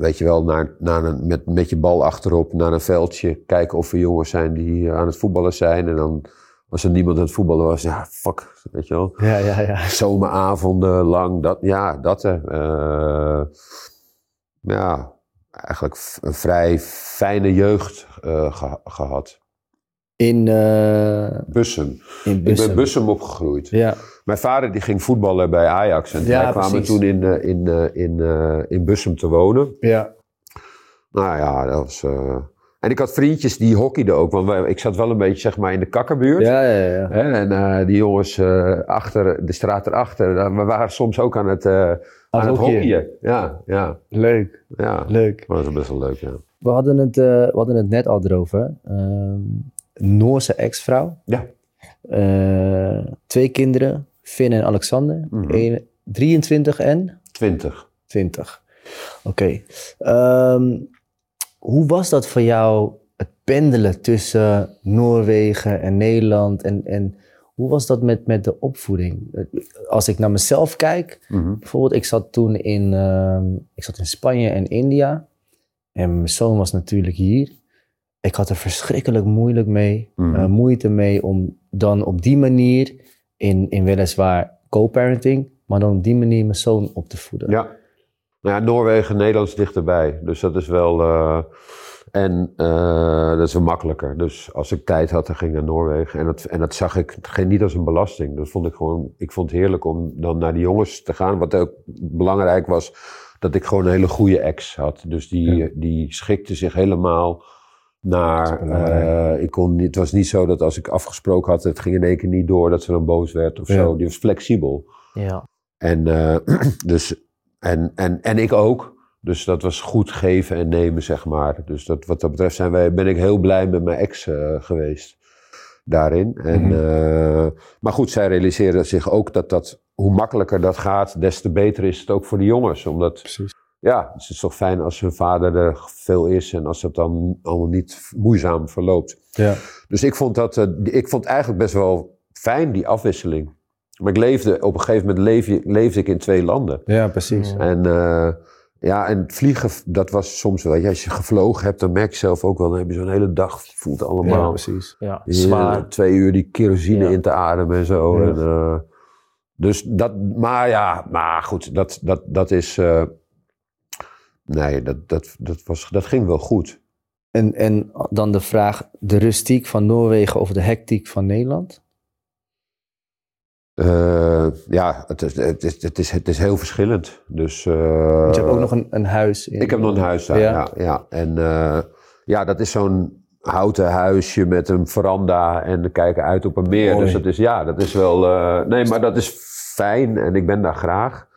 Weet je wel, naar, naar een, met, met je bal achterop naar een veldje. Kijken of er jongens zijn die aan het voetballen zijn. En dan, als er niemand aan het voetballen was, ja, fuck, weet je wel.
Ja, ja, ja.
Zomeravonden lang, dat, ja, dat. Eh, ja, eigenlijk een vrij fijne jeugd eh, geha- gehad.
In, eh
Bussum.
in
Ik ben Bussum opgegroeid.
Ja,
Mijn vader die ging voetballen bij Ajax. En
Ja,
wij kwamen
precies.
toen in, in, in, in Bussum te wonen.
ja.
Nou ja, dat was... En ik had vriendjes die hockeyden ook. Want wij- ik zat wel een beetje zeg maar in de kakkerbuurt.
Ja, ja, ja.
En eh, die jongens eh, achter, de straat erachter, we waren soms ook aan het, eh aan het
hockeyen.
hockeyen. Ja, ja,
Leuk,
ja.
leuk.
Maar dat is best wel leuk, ja.
We hadden het, we hadden het net al erover. Ehm, Noorse ex-vrouw.
Ja.
Twee kinderen, Finn en Alexander. Eén- 23 en
20.
20. Oké. Ehm, hoe was dat voor jou, het pendelen tussen Noorwegen en Nederland? En, en hoe was dat met, met de opvoeding? Als ik naar mezelf kijk,
Mhm.
bijvoorbeeld, ik zat toen in, ehm, ik zat in Spanje en India. En mijn zoon was natuurlijk hier. Ik had er verschrikkelijk moeilijk mee,
Mhm.
eh, moeite mee om dan op die manier, in, in weliswaar co-parenting, maar dan op die manier mijn zoon op te voeden.
Ja. Nou ja, Noorwegen, Nederland is dichterbij. Dus dat is wel... eh, en eh, dat is wel makkelijker. Dus als ik tijd had, dan ging ik naar Noorwegen. En dat, en dat zag ik geen, niet als een belasting. Dat vond ik gewoon... Ik vond het heerlijk om dan naar die jongens te gaan. Wat ook belangrijk was, dat ik gewoon een hele goede ex had. Dus die,
Ja.
die schikte zich helemaal naar... Eh, ik kon, niet- het was niet zo dat als ik afgesproken had, het ging in één keer niet door, dat ze dan boos werd of
Ja.
zo. Die was flexibel.
Ja.
En <clears throat> dus en, en, en ik ook. Dus dat was goed geven en nemen, zeg maar. Dus dat, wat dat betreft zijn wij, ben ik heel blij met mijn ex eh, geweest daarin. En,
Mhm.
eh, maar goed, zij realiseerde zich ook dat, dat hoe makkelijker dat gaat, des te beter is het ook voor de jongens. Omdat
Precies.
ja, het is toch fijn als hun vader er veel is en als het dan allemaal niet moeizaam verloopt.
Ja.
Dus ik vond dat, eh, ik vond eigenlijk best wel fijn, die afwisseling. Maar ik leefde, op een gegeven moment leefde, leefde ik in twee landen.
ja, precies.
En eh, ja, en vliegen, dat was soms wel, als je gevlogen hebt, dan merk je zelf ook wel, dan heb je zo'n hele dag, je voelt het
Ja,
allemaal.
precies.
Ja,
Ja,
zwaar.
twee uur die kerosine
Ja.
in te ademen en zo.
Ja.
En, eh, dus dat, maar ja, maar goed, dat, dat, dat is, eh, nee, dat, dat, dat, was, dat ging wel goed.
En, en dan de vraag, de rustiek van Noorwegen of de hectiek van Nederland?
Eh, ja, het is, het, is, het, is, het is heel verschillend. Dus, eh,
Want je hebt ook nog een, een huis. In,
Ik heb nog een huis daar,
Ja.
ja. ja, En eh, ja, dat is zo'n houten huisje met een veranda en we kijken uit op een meer.
Mooi.
Dus dat is, ja, dat is wel... nee, maar dat is fijn en ik ben daar graag.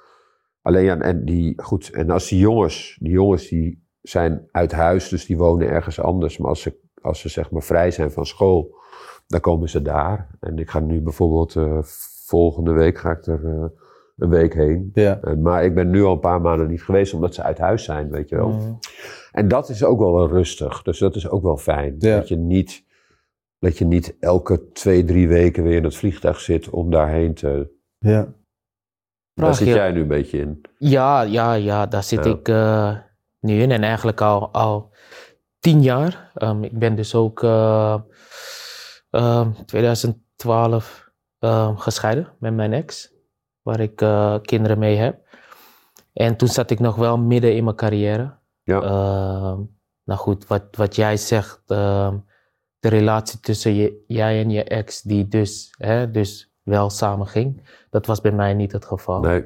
Alleen ja, en die, goed, en als die jongens, die jongens die zijn uit huis, dus die wonen ergens anders. Maar als ze, als ze zeg maar vrij zijn van school, dan komen ze daar. En ik ga nu bijvoorbeeld, volgende week ga ik er eh, een week heen.
Ja.
Eh, maar ik ben nu al een paar maanden niet geweest, omdat ze uit huis zijn, weet je wel.
Mm.
En dat is ook wel rustig. Dus dat is ook wel fijn.
Ja.
Dat, je niet, dat je niet elke twee, drie weken weer in het vliegtuig zit om daarheen te...
ja.
Daar zit jij nu een beetje in.
Ja, ja, ja, daar zit
Ja.
ik eh, nu in. En eigenlijk al, al tien jaar. Ehm, ik ben dus ook eh, ehm, 2012 ehm, gescheiden met mijn ex. Waar ik eh, kinderen mee heb. En toen zat ik nog wel midden in mijn carrière.
Ja.
Ehm, nou goed, wat, wat jij zegt. ehm, de relatie tussen je, jij en je ex, die dus, hè, dus wel samen ging. Dat was bij mij niet het geval.
Nee.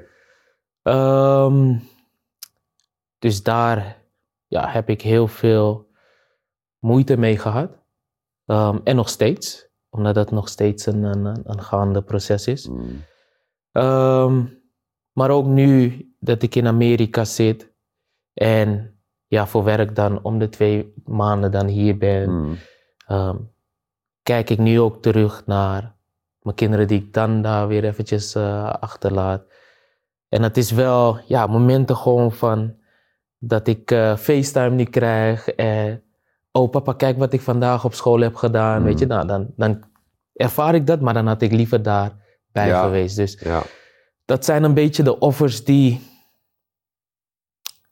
Dus daar ja, heb ik heel veel moeite mee gehad. En nog steeds, omdat dat nog steeds een, een, een gaande proces is.
Mm.
Ehm, maar ook nu dat ik in Amerika zit en ja, voor werk dan om de twee maanden dan hier ben,
Mm.
ehm, kijk ik nu ook terug naar mijn kinderen die ik dan daar weer eventjes eh, achterlaat. En het is wel ja, momenten gewoon van dat ik eh, FaceTime niet krijg. En, oh papa, kijk wat ik vandaag op school heb gedaan.
Mm.
Weet je, nou, dan, dan ervaar ik dat, maar dan had ik liever daarbij
Ja.
geweest. Dus
Ja.
dat zijn een beetje de offers die,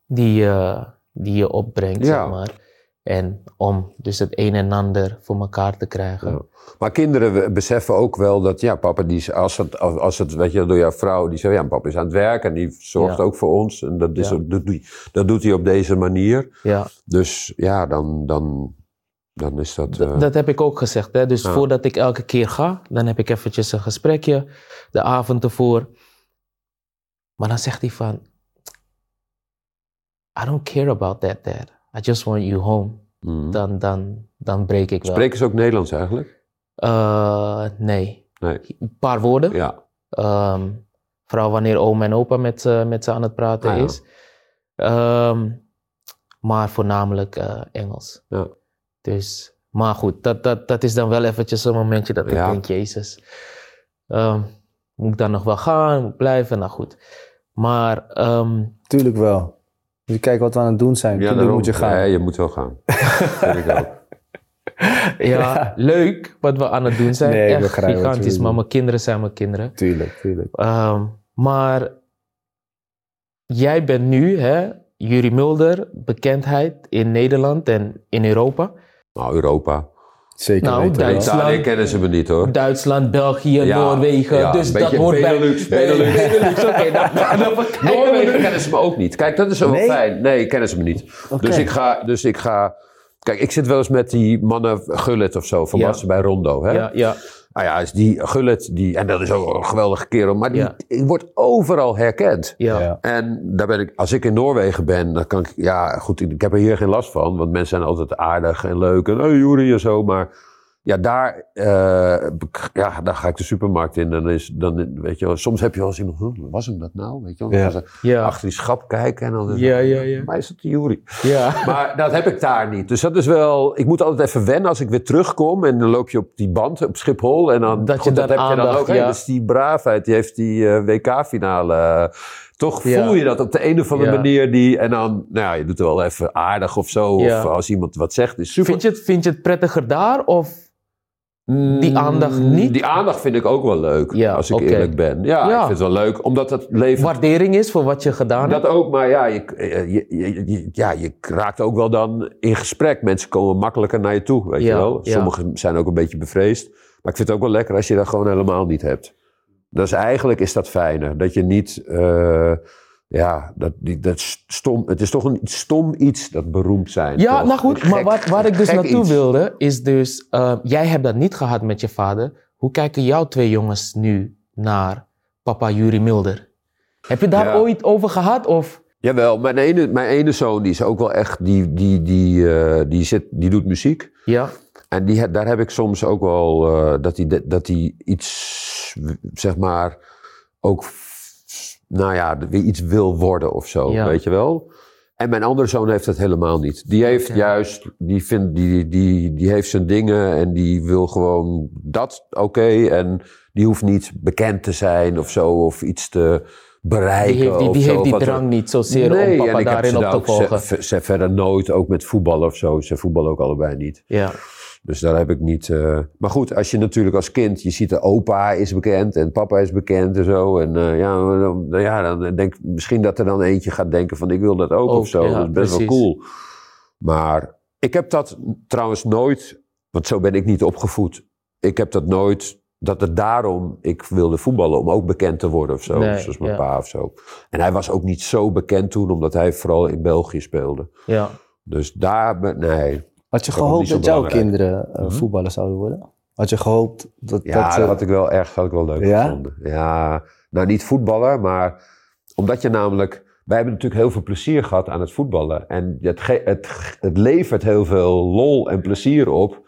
die, eh, die je opbrengt,
Ja.
zeg maar. En om dus het een en ander voor elkaar te krijgen.
Ja. Maar kinderen beseffen ook wel dat, ja, papa, die, als het, als het, weet je, door jouw vrouw, die zegt, ja, papa is aan het werk en die zorgt
Ja.
ook voor ons. En dat, is,
Ja.
dat, doet, hij- dat doet hij op deze manier.
Ja.
Dus ja, dan, dan, dan is dat... Eh,
dat heb ik ook gezegd. Hè? Dus voordat ik elke keer ga, dan heb ik eventjes een gesprekje de avond ervoor. Maar dan zegt hij van, I don't care about that, dad. I just want you home.
mm.
Dan, dan, dan breek ik wel.
Spreken ze ook Nederlands eigenlijk?
Eh, nee.
Nee.
Een paar woorden.
Ja.
Ehm, vooral wanneer oom en opa met, ze- met ze aan het praten
Ah, ja.
is. Ehm, maar voornamelijk eh, Engels.
Ja.
Dus, maar goed, dat, dat, dat is dan wel eventjes een momentje dat ik
Ja.
denk, jezus. ehm, moet ik dan nog wel gaan? Moet ik blijven? Nou goed. Maar ehm,
Tuurlijk wel. Moet je kijken wat we aan het doen zijn.
Daarom.
moet je gaan.
Nee, je moet wel gaan. Vind ik ook.
ja, leuk wat we aan het doen zijn.
Nee,
Echt gigantisch. Maar mijn kinderen zijn mijn kinderen.
Tuurlijk, tuurlijk.
Ehm, maar jij bent nu, hè, Jurie Mulder, bekendheid in Nederland en in Europa.
Nou, Europa.
Zeker
Nou,
weten.
Duitsland.
Italië kennen ze me niet hoor.
Duitsland, België,
Ja,
Noorwegen.
ja,
dus dat hoort
Benelux,
bij...
Benelux. <laughs>
Benelux, dan, dan bekijken we
Noorwegen kennen ze me ook niet. Kijk, dat is wel
Nee?
fijn. Nee, kennen ze me niet. Dus, ik ga, dus ik ga... Kijk, ik zit wel eens met die mannen Gullit of zo, van
Ja.
Bij Rondo. Hè?
Ja, ja,
Nou ja, is die Gullit, die, en dat is ook een geweldige kerel, maar die,
Ja.
die wordt overal herkend.
ja.
Ja.
En daar ben ik, als ik in Noorwegen ben, dan kan ik, ja goed, ik heb er hier geen last van, want mensen zijn altijd aardig en leuk en hey Juri en zo, maar ja, daar, eh, bek- ja, daar ga ik de supermarkt in. Dan is, dan, weet je wel, soms heb je wel eens iemand, "Huh, was hem dat nou? Weet je wel,
Ja.
Dan gaan ze
Ja.
achter die schap kijken en dan
Ja, ja, ja.
Maar is het Jury?
Ja. <laughs>
Maar dat heb ik daar niet. Dus dat is wel, ik moet altijd even wennen als ik weer terugkom. En dan loop je op die band op Schiphol. En dan,
Dat je
goed, dat
dan
heb je dan ook.
ja.
Dus die braafheid, die heeft die eh, WK-finale. eh, toch
Ja.
voel je dat op de een of andere
Ja.
manier. Die, en dan, nou ja, je doet er wel even aardig of zo.
Ja.
Of als iemand wat zegt, is super.
Vind je, het, vind je het prettiger daar of die
Mm,
aandacht niet?
Die aandacht vind ik ook wel leuk,
Ja,
als ik eerlijk ben. Ja,
Ja.
ik vind het wel leuk, omdat het leven...
waardering is voor wat je gedaan
Dat
hebt?
ook, maar ja je, je, je, ja, je raakt ook wel dan in gesprek. Mensen komen makkelijker naar je toe, weet je wel. Sommigen zijn ook een beetje bevreesd. Maar ik vind het ook wel lekker als je dat gewoon helemaal niet hebt. Dus eigenlijk is dat fijner. Dat je niet... eh, ja, dat, die, dat stom, het is toch een stom iets, dat beroemd zijn.
Ja,
toch?
nou goed, maar
gek-
waar, ik dus naartoe
iets.
wilde, is dus, eh, jij hebt dat niet gehad met je vader. Hoe kijken jouw twee jongens nu naar papa Yuri Milder? Heb je daar
Ja.
ooit over gehad? Of?
Jawel, mijn ene, mijn ene zoon die is ook wel echt... Die, die, die, eh, die, zit, die doet muziek.
Ja,
En die, daar heb ik soms ook wel eh, dat hij dat hij iets, zeg maar, ook, nou ja, weer iets wil worden of zo,
Ja.
weet je wel. En mijn andere zoon heeft dat helemaal niet. Die heeft juist, die, vindt, die, die, die heeft zijn dingen en die wil gewoon dat oké. en die hoeft niet bekend te zijn of zo, of iets te bereiken.
die heeft die, heeft die drang niet zozeer om
en
papa daarin op te
ook
volgen.
ze, ze verder nooit, ook met voetballen of zo. Ze voetballen ook allebei niet.
Ja,
Dus daar heb ik niet. eh, Maar goed, als je natuurlijk als kind, je ziet de opa is bekend en papa is bekend en zo. En eh, ja, dan, nou ja, dan denk misschien dat er dan eentje gaat denken van ik wil dat ook,
Ook,
of zo.
ja,
dat is best
precies.
wel cool. Maar ik heb dat trouwens nooit, want zo ben ik niet opgevoed. Ik heb dat nooit, dat het daarom ik wilde voetballen, om ook bekend te worden of zo.
Nee,
zoals mijn
ja.
pa of zo. En hij was ook niet zo bekend toen, omdat hij vooral in België speelde.
ja.
Dus daar, nee.
Had je
Dat
gehoopt dat jouw kinderen
Mhm.
voetballer zouden worden? Had je gehoopt dat...
Ja,
dat,
dat,
eh,
had ik wel erg had ik wel leuk
Ja?
gevonden. Ja, nou niet voetballen, maar omdat je namelijk... Wij hebben natuurlijk heel veel plezier gehad aan het voetballen. En het, ge- het, het levert heel veel lol en plezier op.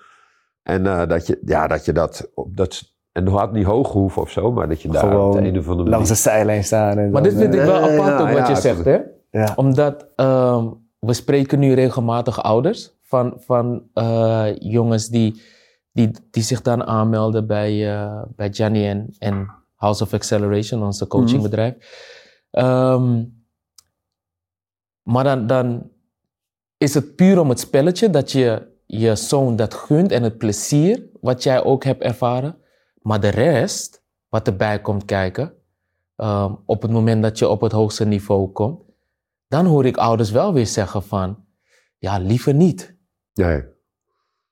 En eh, dat, je, ja, dat je dat... op- dat en het had niet hoog hoeven of zo, maar dat je daar
Gewoon
op de een of andere
langs de zijlijn staan. En
Maar dit vind ik wel apart
ja,
ook wat
ja,
je zegt, hè?
Ja.
Omdat ehm, we spreken nu regelmatig ouders van, van eh, jongens die, die, die zich dan aanmelden bij, eh bij Gianni en, en House of Acceleration, onze coachingbedrijf. Ehm, maar dan, dan is het puur om het spelletje dat je je zoon dat gunt en het plezier wat jij ook hebt ervaren. Maar de rest, wat erbij komt kijken, ehm, op het moment dat je op het hoogste niveau komt, dan hoor ik ouders wel weer zeggen van, ja, liever niet.
Nee.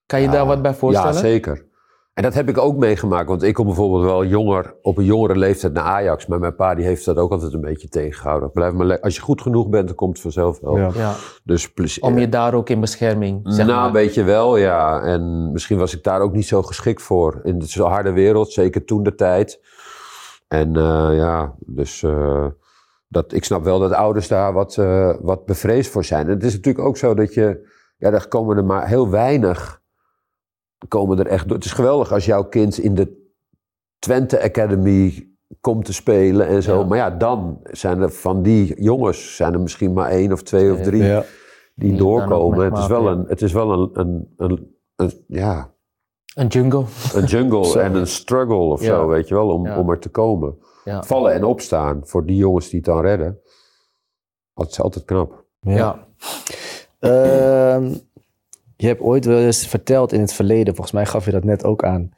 Kan je
Ja,
daar wat bij voorstellen?
Ja, zeker. En dat heb ik ook meegemaakt, want ik kom bijvoorbeeld wel jonger, op een jongere leeftijd naar Ajax. Maar mijn pa die heeft dat ook altijd een beetje tegengehouden. Blijf maar Als je goed genoeg bent, dan komt het vanzelf wel.
Ja.
Ja,
Dus plezier.
om je daar ook in bescherming, zeg
nou,
maar.
een beetje wel, ja. En misschien was ik daar ook niet zo geschikt voor. In de zo harde wereld, zeker toen de tijd. En eh, ja, dus eh, dat, ik snap wel dat ouders daar wat, eh, wat bevreesd voor zijn. En het is natuurlijk ook zo dat je, ja, daar komen er maar heel weinig, komen er echt door. Het is geweldig als jouw kind in de Twente Academy komt te spelen en zo.
Ja.
Maar ja, dan zijn er van die jongens, zijn er misschien maar één of twee of drie
Ja.
die doorkomen. Het is wel een, het is wel een, een, een, een- ja,
Een jungle.
een jungle <laughs> en een struggle of
Ja.
zo, weet je wel, om,
Ja.
om er te komen.
Ja.
Vallen en opstaan voor die jongens die het dan redden. Dat is altijd knap.
Ja.
Ehm, je hebt ooit wel eens verteld in het verleden, volgens mij gaf je dat net ook aan,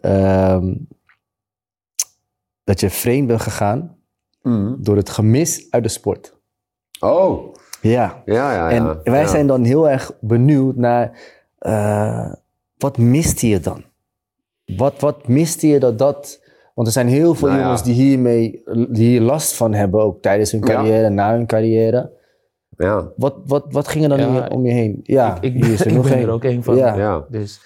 ehm, dat je vreemd bent gegaan door het gemis uit de sport.
Oh,
Ja.
ja, ja.
En
ja.
wij
Ja.
zijn dan heel erg benieuwd naar, eh, wat miste je dan? Wat, wat miste je dat dat... Want er zijn heel veel
Nou ja.
jongens die, hiermee, die hier last van hebben, ook tijdens hun carrière, na hun carrière.
Ja,
Wat, wat, wat ging er dan
Ja,
om je- om je heen? Ja,
ik,
hier is er
ik
nog
ben er ook één van.
Ja.
ja.
Dus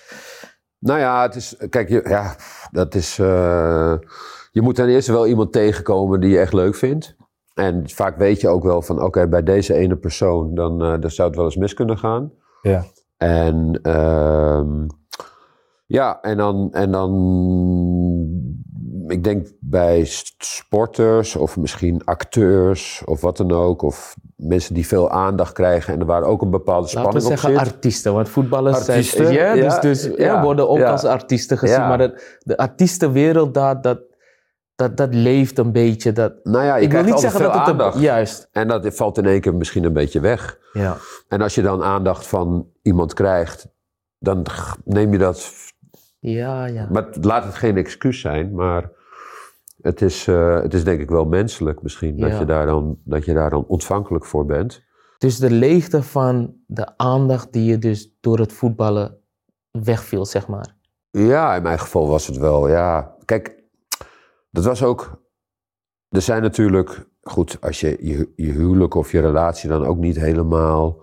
Nou ja, het is, kijk, je, ja, dat is, eh, je moet ten eerste wel iemand tegenkomen die je echt leuk vindt. En vaak weet je ook wel van, oké, bij deze ene persoon, dan, eh, dan zou het wel eens mis kunnen gaan.
Ja.
En ehm, Ja, en dan, en dan, ik denk bij sporters of misschien acteurs of wat dan ook, of mensen die veel aandacht krijgen en er waar ook een bepaalde
Laten we
spanning op
zeggen
zit.
artiesten, want voetballers
Artiesten,
zijn... Ja,
ja,
dus, dus ja, worden ook als artiesten gezien. Maar de, de artiestenwereld, daar, dat, dat, dat leeft een beetje. Dat,
Nou ja, je
ik wil niet zeggen dat het...
aandacht.
Een, juist.
En dat valt in één keer misschien een beetje weg.
Ja.
En als je dan aandacht van iemand krijgt, dan neem je dat.
Ja, ja.
Maar laat het geen excuus zijn, maar het is, eh, het is denk ik wel menselijk misschien dat, je daar dan, dat je daar dan ontvankelijk voor bent.
Dus de leegte van de aandacht die je dus door het voetballen wegviel, zeg maar.
Ja, in mijn geval was het wel, ja. Kijk, dat was ook. Er zijn natuurlijk, goed, als je je, je huwelijk of je relatie dan ook niet helemaal.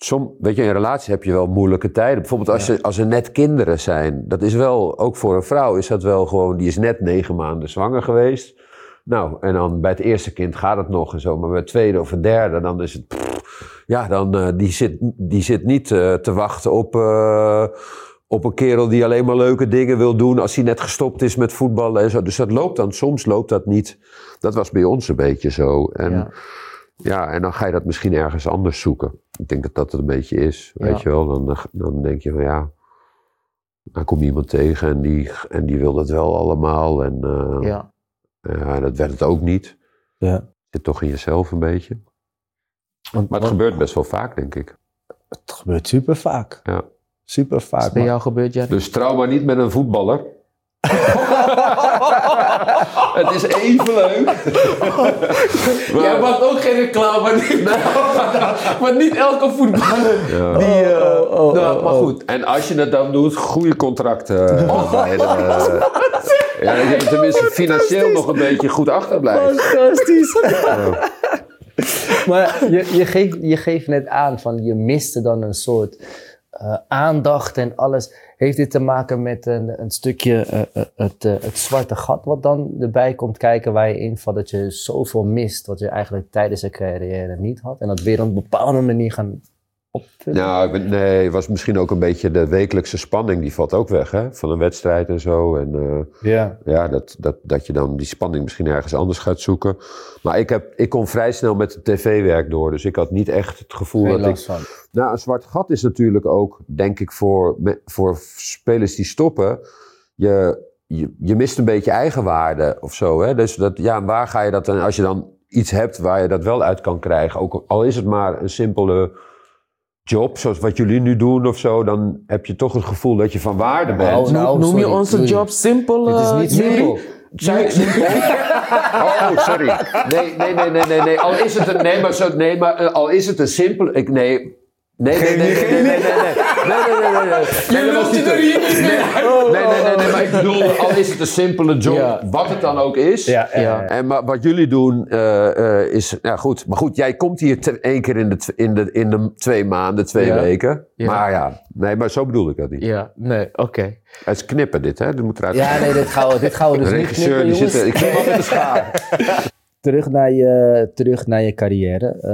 Som, weet je, in een relatie heb je wel moeilijke tijden. Bijvoorbeeld als, je, als er net kinderen zijn. Dat is wel, ook voor een vrouw is dat wel gewoon, die is net negen maanden zwanger geweest. Nou, en dan bij het eerste kind gaat het nog en zo. Maar bij het tweede of het derde, dan is het... pff, ja, dan, eh, die, zit, die zit niet eh, te wachten op, eh, op een kerel die alleen maar leuke dingen wil doen... als hij net gestopt is met voetballen en zo. Dus dat loopt dan, soms loopt dat niet. Dat was bij ons een beetje zo. En,
Ja.
ja. en dan ga je dat misschien ergens anders zoeken. Ik denk dat dat het een beetje is, weet
Ja.
je wel. Dan, dan denk je van ja... Dan kom je iemand tegen en die, en die wil dat wel allemaal. En eh,
Ja.
ja, dat werd het ook niet.
Ja.
Zit toch in jezelf een beetje.
Want,
Maar het
want
gebeurt best wel vaak, denk ik.
het gebeurt super vaak.
Ja.
Super vaak.
het bij jou gebeurd, Jerry?
Dus trouw maar niet met een voetballer. <laughs> het is even leuk. Maar- <laughs>
Jij maakt ook geen reclame, maar niet, <laughs> maar niet elke voetballer.
Ja.
Die, eh,
Oh, oh,
nou,
oh,
maar
oh.
goed.
En als je het dan doet, goede contracten. eh, de- ja, dat je er tenminste financieel nog een beetje goed achterblijft.
Fantastisch. maar je, je, geeft, je geeft net aan van je miste dan een soort eh, aandacht en alles. Heeft dit te maken met een, een stukje eh, eh, het, het zwarte gat wat dan erbij komt kijken waar je invalt dat je zoveel mist wat je eigenlijk tijdens je carrière niet had en dat weer op een bepaalde manier gaan
Nou, ben- nee, het was misschien ook een beetje de wekelijkse spanning. Die valt ook weg, hè? Van een wedstrijd en zo. En eh,
Ja.
ja, dat, dat, dat je dan die spanning misschien ergens anders gaat zoeken. Maar ik, heb, ik kon vrij snel met het tv-werk door. Dus ik had niet echt het gevoel
Geen
dat ik...
van.
Nou, een zwart gat is natuurlijk ook, denk ik, voor, voor spelers die stoppen. Je, je, je mist een beetje eigenwaarde of zo. Hè? Dus dat, ja, waar ga je dat dan, als je dan iets hebt waar je dat wel uit kan krijgen, ook al is het maar een simpele job, zoals wat jullie nu doen of zo, dan heb je toch het gevoel dat je van waarde bent.
Nou, nou,
Noem je onze
sorry.
job simpel?
Het is
eh,
niet simpel.
Zijn oh, sorry. Nee, nee, nee, nee, nee, nee. Al is het een, nee, maar, zo, nee, maar eh, al is het een simpel, ik, nee. Nee, nee, nee, nee, nee, nee, nee, nee, nee, nee, nee, nee, nee. Nee, dat was niet een- Nee, nee, nee, nee, nee, maar ik bedoel, al is het een simpele job,
Ja.
wat het dan ook is.
Ja, ja.
En maar wat jullie doen eh, eh, is, ja goed, maar goed, jij komt hier te- één keer in de, in, de, in de twee maanden, twee
Ja.
weken.
Ja.
Maar ja, nee, maar zo bedoel ik dat niet.
Ja, nee, oké.
Het is knippen dit, hè? Dit moet eruit.
Ja, nee, dit gaan we, dit gaan we dus
de
niet
regisseur,
knippen,
die
jongens.
zit er, ik al met de schaar. <laughs>
Terug naar je, terug naar je carrière. Eh,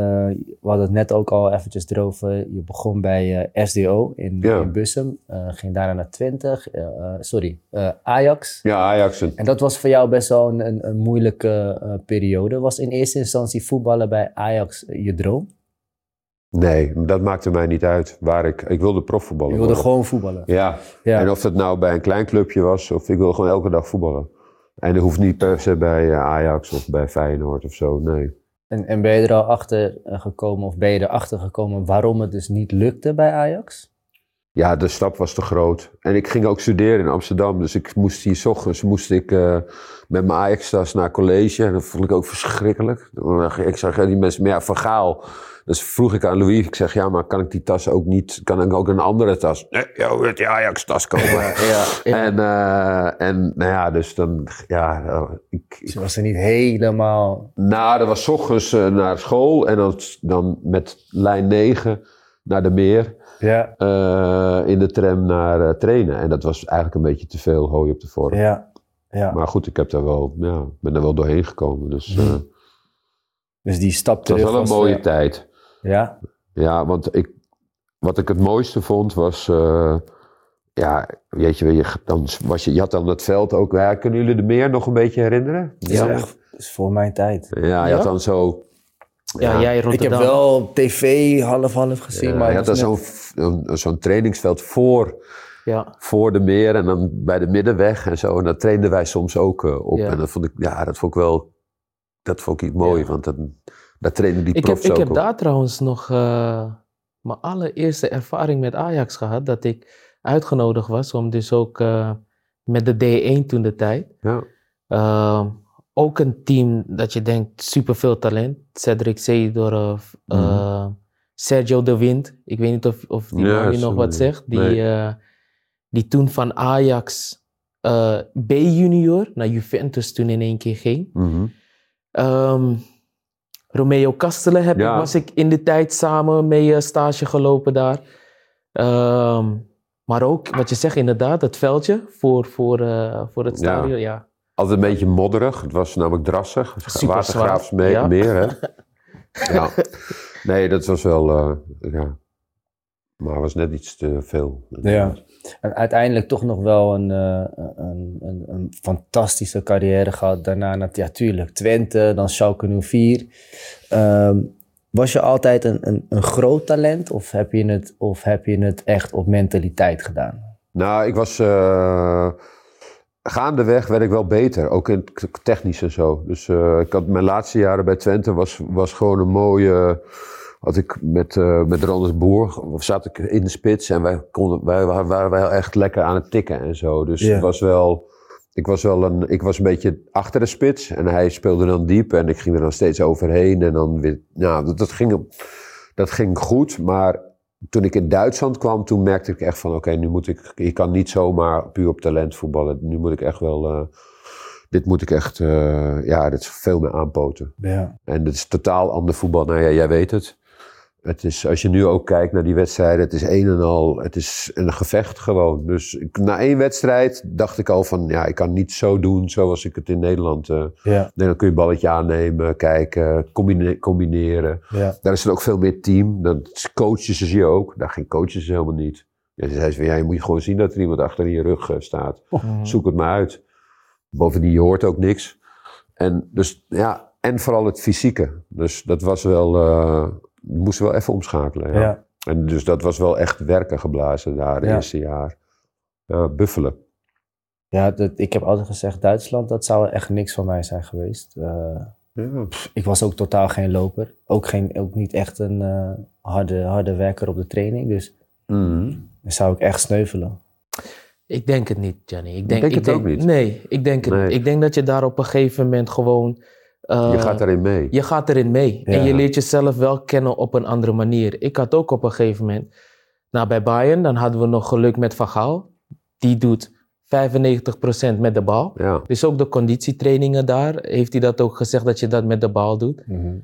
we hadden het net ook al eventjes erover. Je begon bij eh, SDO in,
Ja.
in Bussum. Eh, ging daarna naar 20. eh, eh, sorry, Ajax.
Ja, Ajax. en-
dat was voor jou best wel een, een, een moeilijke periode. Was in eerste instantie voetballen bij Ajax je droom?
Nee, dat maakte mij niet uit. Waar ik, ik wilde profvoetballen.
Je wilde
worden.
gewoon voetballen.
Ja.
Ja.
en of dat nou bij een klein clubje was, of ik wilde gewoon elke dag voetballen. En dat hoeft niet per se bij eh, Ajax of bij Feyenoord of zo, nee.
En, en ben je er al achter eh, gekomen, of ben je erachter gekomen waarom het dus niet lukte bij Ajax?
Ja, de stap was te groot. En ik ging ook studeren in Amsterdam. Dus ik moest hier 's ochtends moest ik, eh, met mijn Ajax-tas naar college. En dat vond ik ook verschrikkelijk. Ik zag die mensen, maar ja, van Gaal. Dus vroeg ik aan Louis, ik zeg, ja, maar kan ik die tas ook niet, kan ik ook een andere tas? Nee, joh, met die Ajax-tas komen. <laughs>
Ja, ja.
En, eh, en nou ja, dus dan, ja, eh, ik,
Ze was er niet helemaal...
nou, dat was 's ochtends eh, naar school en dan, dan met lijn 9 naar de meer.
Ja,
eh, in de tram naar eh, trainen. En dat was eigenlijk een beetje te veel hooi op de vorm.
ja, ja.
Maar goed, ik heb daar wel, ja, ben er wel doorheen gekomen. Dus eh,
Dus die stap
het was
terug
wel een
was,
mooie tijd.
Ja,
Ja, want ik, wat ik het mooiste vond was... eh, ja, weet je, je, dan was je, je had dan het veld ook. Ja, kunnen jullie de meer nog een beetje herinneren?
Dat is
Ja.
dat is voor mijn tijd.
Ja, je
Ja?
had dan zo.
Ja, jij
Ik
Rotterdam.
heb wel tv half-half gezien,
Ja,
maar
je had dan
was
zo'n trainingsveld voor,
Ja.
voor de meer en dan bij de middenweg en zo. En dat trainden wij soms ook eh, op.
Ja.
En dat vond ik, ja, dat vond ik wel, dat vond ik iets mooi,
Ja.
want dat, daar trainden die
Ik heb,
profs
ik
ook
heb
op.
daar trouwens nog eh, mijn allereerste ervaring met Ajax gehad. Dat ik uitgenodigd was om dus ook eh, met de D1 toen de tijd.
Ja.
Ehm, ook een team dat je denkt superveel talent. Cedric Seedorf, eh, Sergio de Wind. Ik weet niet of, of die
Ja,
man je nog wat zegt. Die,
nee.
eh, die toen van Ajax eh, B-junior naar Juventus toen in één keer ging.
Mhm.
Ehm, Romeo Kastelen heb
Ja.
ik, was ik in de tijd samen mee stage gelopen daar. Ehm, maar ook, wat je zegt, inderdaad, het veldje voor, voor, voor het
Ja.
stadion. Ja.
Altijd een beetje modderig. Het was namelijk drassig.
Super
Watergraafsmeer,
ja.
meer, hè? <laughs> ja. Nee, dat was wel, eh, ja. Maar was net iets te veel.
Ja. En uiteindelijk toch nog wel een, eh, een, een, een fantastische carrière gehad. Daarna, nat- ja, tuurlijk, Twente, dan Schalke 04. Ehm, was je altijd een, een, een groot talent of heb, je het, of heb je het echt op mentaliteit gedaan?
Nou, ik was... eh, gaandeweg werd ik wel beter. Ook in technisch en zo. Dus eh, ik had mijn laatste jaren bij Twente was, was gewoon een mooie... Had ik met, eh met Ronald Boer, zat ik in de spits en wij, konden, wij waren, wel echt lekker aan het tikken en zo. Dus het was wel, ik was wel een, ik was een beetje achter de spits en hij speelde dan diep en ik ging er dan steeds overheen en dan weer, nou, dat, dat, ging, dat ging goed, maar toen ik in Duitsland kwam, toen merkte ik echt van, oké, nu moet ik, ik kan niet zomaar puur op talent voetballen. Nu moet ik echt wel, eh, dit moet ik echt, eh, ja, dit is veel meer aanpoten.
Ja.
En het is totaal ander voetbal. Nou ja, jij weet het. Het is, als je nu ook kijkt naar die wedstrijden, het is een en al, het is een gevecht gewoon. Dus ik- na één wedstrijd dacht ik al van, ja, ik kan niet zo doen zoals ik het in Nederland. eh
Ja.
nee, dan kun je een balletje aannemen, kijken, combine- combineren.
Ja.
Daar is het ook veel meer team. Dan coaches ze je ook. Daar geen coaches ze helemaal niet. Ja, ze zei ze van, ja, je moet gewoon zien dat er iemand achter in je rug eh, staat.
Mhm.
Zoek het maar uit. Bovendien, je hoort ook niks. En, dus, ja, en vooral het fysieke. Dus dat was wel, eh moesten wel even omschakelen. Ja.
Ja.
En dus dat was wel echt werken geblazen daar, het
Ja.
eerste jaar. Ja, buffelen.
Ja, dat, ik heb altijd gezegd, Duitsland, dat zou echt niks van mij zijn geweest. Eh,
Ja.
ik was ook totaal geen loper. Ook, geen, ook niet echt een eh, harde, harde werker op de training. Dus
Mhm.
dan zou ik echt sneuvelen.
Ik denk het niet, Jenny. Ik denk,
denk
ik
het
denk,
ook niet.
Nee, ik denk het
Nee.
Ik denk dat je daar op een gegeven moment gewoon... eh,
je gaat daarin mee.
je gaat erin mee.
Ja.
En je leert jezelf wel kennen op een andere manier. Ik had ook op een gegeven moment... Nou, bij Bayern, dan hadden we nog geluk met Van Gaal. Die doet 95% met de bal.
Ja.
Dus ook de conditietrainingen daar, heeft hij dat ook gezegd dat je dat met de bal doet.
Mhm.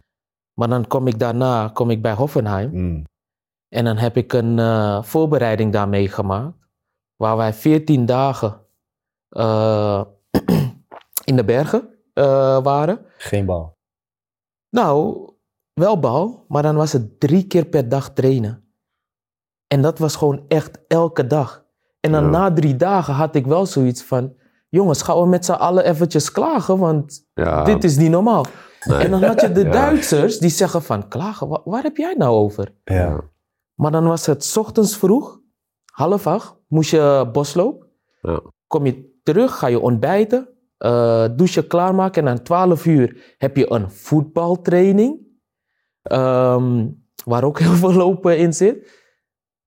Maar dan kom ik daarna kom ik bij Hoffenheim.
Mm.
En dan heb ik een eh, voorbereiding daar meegemaakt. Waar wij 14 dagen eh, <clears throat> in de bergen eh, waren.
Geen bal.
Nou, wel bal, maar dan was het drie keer per dag trainen. En dat was gewoon echt elke dag. En dan
Ja.
na drie dagen had ik wel zoiets van... Jongens, gaan we met z'n allen eventjes klagen, want
Ja.
dit is niet normaal.
Nee.
En dan had je de <laughs>
Ja.
Duitsers die zeggen van... Klagen, wa- waar heb jij nou over?
Ja.
Maar dan was het 's ochtends vroeg, half acht, moest je bosloop.
Ja.
Kom je terug, ga je ontbijten, eh douchen klaarmaken. En aan 12 uur heb je een voetbaltraining. ehm, waar ook heel veel lopen in zit.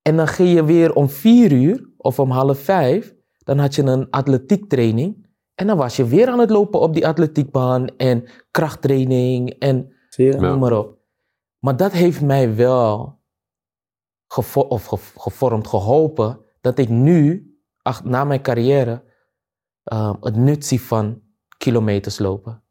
En dan ging je weer om 4 uur of om half vijf. Dan had je een atletiektraining. En dan was je weer aan het lopen op die atletiekbaan. En krachttraining en noem maar op. Maar dat heeft mij wel gevo- of ge- gevormd, geholpen, dat ik nu, ach- na mijn carrière, ehm, het nut zie van kilometers lopen.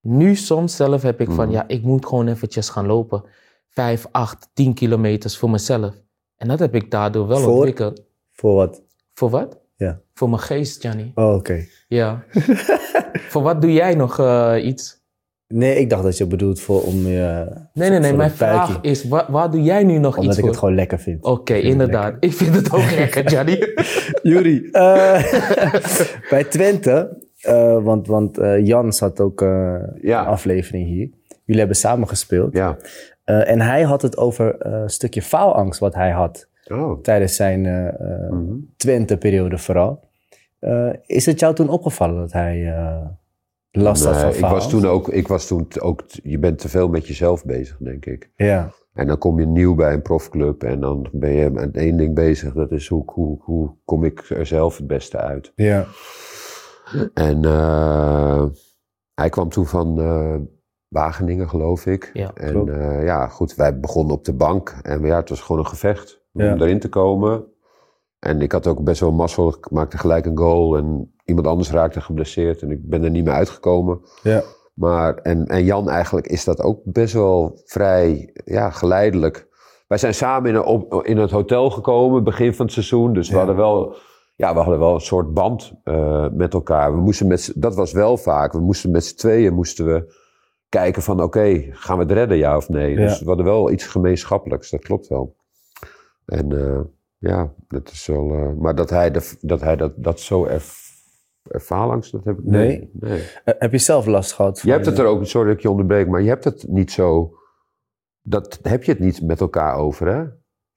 Nu soms zelf heb ik van,
Mhm.
ja, ik moet gewoon eventjes gaan lopen. Vijf, acht, tien kilometers voor mezelf. En dat heb ik daardoor wel
Voor?
ontwikkeld.
Voor wat?
Voor wat?
Ja.
Voor mijn geest, Gianni.
Oh, oké.
Ja. <laughs> voor wat doe jij nog eh, iets?
Nee, ik dacht dat je bedoelt voor om je...
Nee, nee, nee.
voor
Mijn vraag is, wa- waar doe jij nu nog
Omdat
iets
ik
voor?
het gewoon lekker vind.
Oké,
Ik
inderdaad. Ik vind het ook <laughs> lekker, Gianni. <laughs>
Juri, eh, <laughs> bij Twente, eh, want, want eh, Jan zat ook eh
Ja.
een aflevering hier. Jullie hebben samen gespeeld.
Ja.
Eh, en hij had het over eh, een stukje faalangst wat hij had
Oh.
tijdens zijn eh, eh,
Mhm.
Twente-periode vooral. Eh, is het jou toen opgevallen dat hij eh, last had
Nee,
van
ik was toen ook, ik was toen ook, je bent te veel met jezelf bezig, denk ik.
Ja,
En dan kom je nieuw bij een profclub en dan ben je met één ding bezig. Dat is hoe, hoe, hoe kom ik er zelf het beste uit.
ja.
En eh, hij kwam toen van eh, Wageningen, geloof ik.
Ja,
en eh, ja, goed, wij begonnen op de bank. En ja, het was gewoon een gevecht
Ja.
om erin te komen. En ik had ook best wel mazzel. Ik maakte gelijk een goal en iemand anders raakte geblesseerd. En ik ben er niet meer uitgekomen.
ja.
Maar, en, en Jan eigenlijk is dat ook best wel vrij ja, geleidelijk. Wij zijn samen in, een, op, in het hotel gekomen, begin van het seizoen. Dus we,
Ja.
hadden wel, ja, we hadden wel een soort band eh, met elkaar. We moesten met, dat was wel vaak. We moesten met z'n tweeën moesten we kijken van oké, gaan we het redden, ja of nee?
Ja.
Dus we hadden wel iets gemeenschappelijks, dat klopt wel. En eh, ja, dat is wel... eh, maar dat hij, de, dat, hij dat, dat zo erv ervaarlangs, dat heb ik
Nee.
nee.
Eh, heb je zelf last gehad?
Je
van,
hebt het er ook, sorry dat ik je onderbreek, maar je hebt het niet zo. Dat heb je het niet met elkaar over, hè?